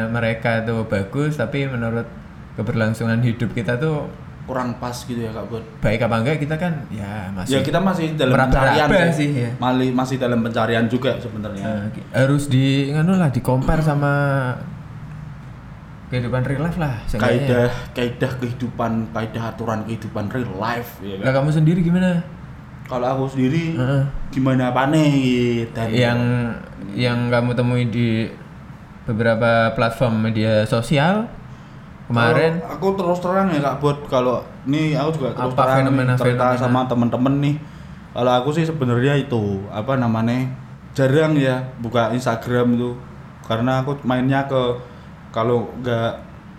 Speaker 1: mereka itu bagus, tapi menurut keberlangsungan hidup kita tuh
Speaker 2: Kurang pas gitu ya Kak Bud.
Speaker 1: baik apa enggak kita kan ya masih
Speaker 2: Ya kita masih dalam pencarian
Speaker 1: sih, ya.
Speaker 2: Mali- masih dalam pencarian juga sebenarnya.
Speaker 1: Nah, ki- harus di nganu lah di compare sama kehidupan real life lah.
Speaker 2: Kaidah kaidah kehidupan, kaidah aturan kehidupan real life ya kan.
Speaker 1: kamu sendiri gimana?
Speaker 2: Kalau aku sendiri
Speaker 1: Heeh.
Speaker 2: gimana nih dan
Speaker 1: yang yang kamu temui di beberapa platform media sosial kemarin
Speaker 2: Kalau aku terus terang ya Kak Bot kalau ini aku juga terus
Speaker 1: Apa
Speaker 2: terang nih,
Speaker 1: fenomena-fenomena?
Speaker 2: cerita sama temen-temen nih kalau aku sih sebenarnya itu apa namanya jarang ya buka Instagram itu karena aku mainnya ke kalau nggak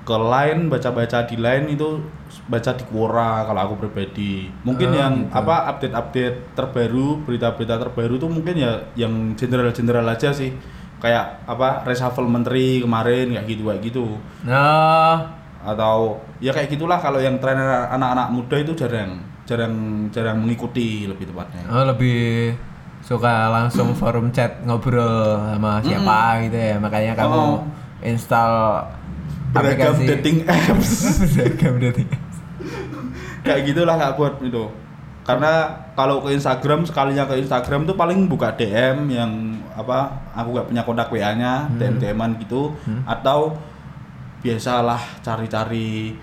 Speaker 2: ke line baca-baca di line itu baca di Quora kalau aku pribadi. Mungkin
Speaker 1: Oh,
Speaker 2: yang
Speaker 1: gitu.
Speaker 2: apa update-update terbaru berita-berita terbaru tuh mungkin ya yang general-general aja sih. Kayak apa reshuffle menteri kemarin kayak gitu kayak gitu.
Speaker 1: Nah.
Speaker 2: Atau ya kayak gitulah kalau yang tren anak-anak muda itu jarang jarang jarang mengikuti lebih tepatnya.
Speaker 1: Oh, lebih suka langsung forum chat ngobrol sama siapa gitu ya. Makanya kamu
Speaker 2: Oh.
Speaker 1: install
Speaker 2: beragam dating apps.
Speaker 1: Beragam dating
Speaker 2: kayak gitulah kak buat itu karena kalau ke Instagram sekalinya ke Instagram tuh paling buka DM yang apa aku nggak punya kontak WA nya DM DMan gitu. Atau biasalah cari-cari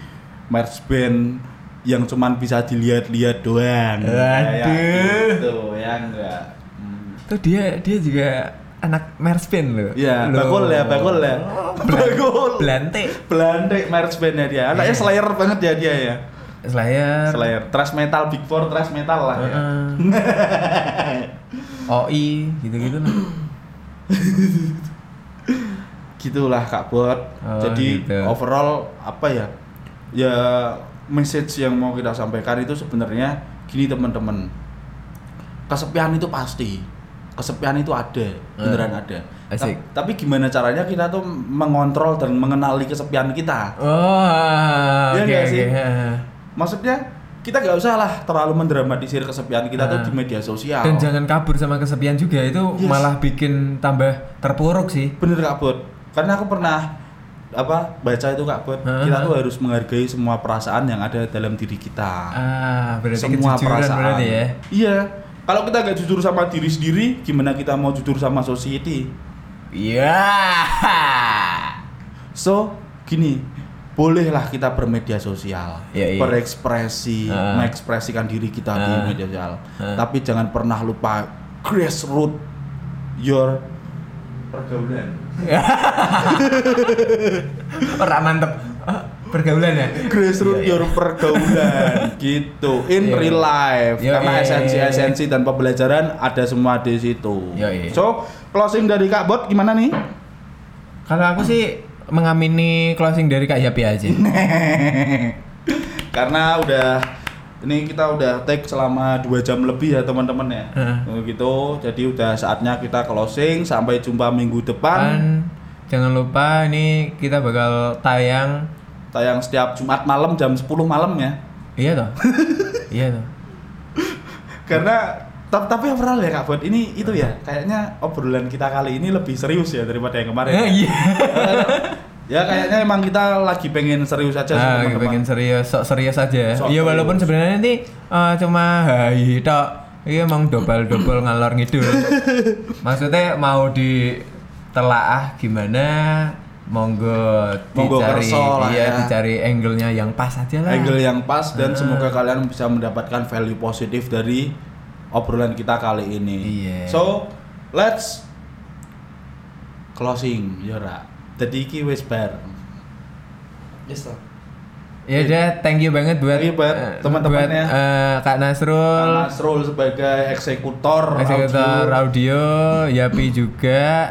Speaker 2: merch band yang cuman bisa dilihat-lihat doang. Kayak
Speaker 1: Waduh.
Speaker 2: gitu ya enggak? Hmm.
Speaker 1: tuh dia dia juga anak Merspin loh
Speaker 2: Iya, bakul ya, bakul ya. Bakul.
Speaker 1: Belante
Speaker 2: Belanda merch band ya dia. Anaknya
Speaker 1: Iya.
Speaker 2: Slayer banget ya dia ya.
Speaker 1: Slayer
Speaker 2: Slayer, thrash metal, big four thrash metal lah ya.
Speaker 1: Heeh. OI gitu-gitu lah
Speaker 2: Gitulah Kak Bot.
Speaker 1: Oh,
Speaker 2: Jadi
Speaker 1: gitu.
Speaker 2: overall apa ya? Ya message yang mau kita sampaikan itu sebenarnya gini teman-teman. Kesepian itu pasti. Kesepian itu ada, beneran ada.
Speaker 1: Asik.
Speaker 2: Ta- Tapi gimana caranya kita tuh mengontrol dan mengenali kesepian kita?
Speaker 1: Oh,
Speaker 2: Iya
Speaker 1: oke
Speaker 2: nggak
Speaker 1: oke.
Speaker 2: sih? maksudnya kita nggak usah lah terlalu mendramatisir kesepian kita tuh
Speaker 1: Ah.
Speaker 2: di media sosial
Speaker 1: Dan jangan kabur sama kesepian juga itu
Speaker 2: Yes.
Speaker 1: malah bikin tambah terpuruk sih.
Speaker 2: bener kak karena aku pernah apa baca itu kak Bot
Speaker 1: Ah.
Speaker 2: kita tuh harus menghargai semua perasaan yang ada dalam diri kita
Speaker 1: Ah, berarti
Speaker 2: semua perasaan
Speaker 1: berarti ya.
Speaker 2: iya kalau kita nggak jujur sama diri sendiri gimana kita mau jujur sama society
Speaker 1: Iya.
Speaker 2: so gini bolehlah kita bermedia sosial
Speaker 1: Iya, iya.
Speaker 2: berekspresi
Speaker 1: Ah.
Speaker 2: mengekspresikan diri kita di
Speaker 1: Ah.
Speaker 2: media sosial
Speaker 1: Ah.
Speaker 2: tapi jangan pernah lupa grassroots your pergaulan
Speaker 1: Ora mantep. Pergaulan ya
Speaker 2: grassroots
Speaker 1: Iya, iya.
Speaker 2: your pergaulan gitu in
Speaker 1: Iya.
Speaker 2: real life
Speaker 1: Iya,
Speaker 2: karena
Speaker 1: iya,
Speaker 2: esensi-esensi dan pembelajaran ada semua di situ.
Speaker 1: Iya, iya.
Speaker 2: So closing dari Kak Bot gimana nih?
Speaker 1: kalau aku sih mengamini closing dari Kak Yapi aja
Speaker 2: karena udah ini kita udah take selama dua jam lebih ya teman-teman ya. Oh, gitu. Jadi udah saatnya kita closing. Sampai jumpa minggu depan.
Speaker 1: jangan lupa ini kita bakal tayang
Speaker 2: Tayang setiap Jumat malam jam 10 malam ya.
Speaker 1: iya toh iya toh
Speaker 2: Karena ta- tapi overall ya Kak Bot ini itu ya kayaknya obrolan kita kali ini lebih serius ya daripada yang kemarin.
Speaker 1: Eh, iya
Speaker 2: Ya kayaknya emang kita lagi pengen serius aja sih
Speaker 1: Ah,
Speaker 2: teman-teman.
Speaker 1: pengen serius, sok serius aja. Iya walaupun sebenarnya nanti eh, cuma hai tok. Iya emang dobel-dobel ngalor ngidul. Maksudnya mau ditelaah gimana? Monggo
Speaker 2: Monggo
Speaker 1: dicari
Speaker 2: kerso lah
Speaker 1: iya
Speaker 2: ya.
Speaker 1: dicari angle-nya yang pas aja lah.
Speaker 2: angle yang pas dan
Speaker 1: Ah.
Speaker 2: semoga kalian bisa mendapatkan value positif dari obrolan kita kali ini.
Speaker 1: Iya.
Speaker 2: So, let's closing, Yora. Jadi iki wis bar.
Speaker 4: Yes, toh.
Speaker 1: Ya udah, thank you banget buat
Speaker 2: Thank you buat
Speaker 1: eh,
Speaker 2: teman-temannya.
Speaker 1: eh, Kak Nasrul,
Speaker 2: Kak Nasrul sebagai eksekutor,
Speaker 1: eksekutor
Speaker 2: audio.
Speaker 1: audio, Yapi juga,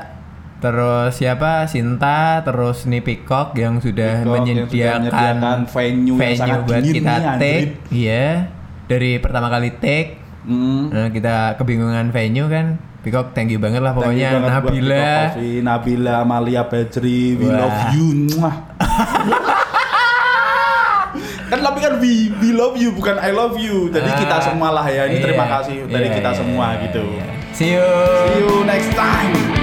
Speaker 1: terus siapa Sinta, terus nih Peacock yang sudah
Speaker 2: Peacock yang sudah
Speaker 1: menyediakan,
Speaker 2: menyediakan venue yang sangat
Speaker 1: buat
Speaker 2: dingin
Speaker 1: kita
Speaker 2: nih,
Speaker 1: take, iya dari pertama kali take,
Speaker 2: Hmm.
Speaker 1: nah, kita kebingungan venue kan, Peacock thank you banget lah pokoknya
Speaker 2: banget
Speaker 1: Nabila,
Speaker 2: Coffee, Nabila, Amalia Bajri, we
Speaker 1: Wah.
Speaker 2: love you. Kan tapi kan we, we love you bukan I love you. Jadi
Speaker 1: Ah,
Speaker 2: kita semua lah ya. Ini
Speaker 1: iya,
Speaker 2: terima kasih dari
Speaker 1: iya,
Speaker 2: kita
Speaker 1: iya,
Speaker 2: semua
Speaker 1: iya,
Speaker 2: gitu.
Speaker 1: iya. See you.
Speaker 2: See you next time.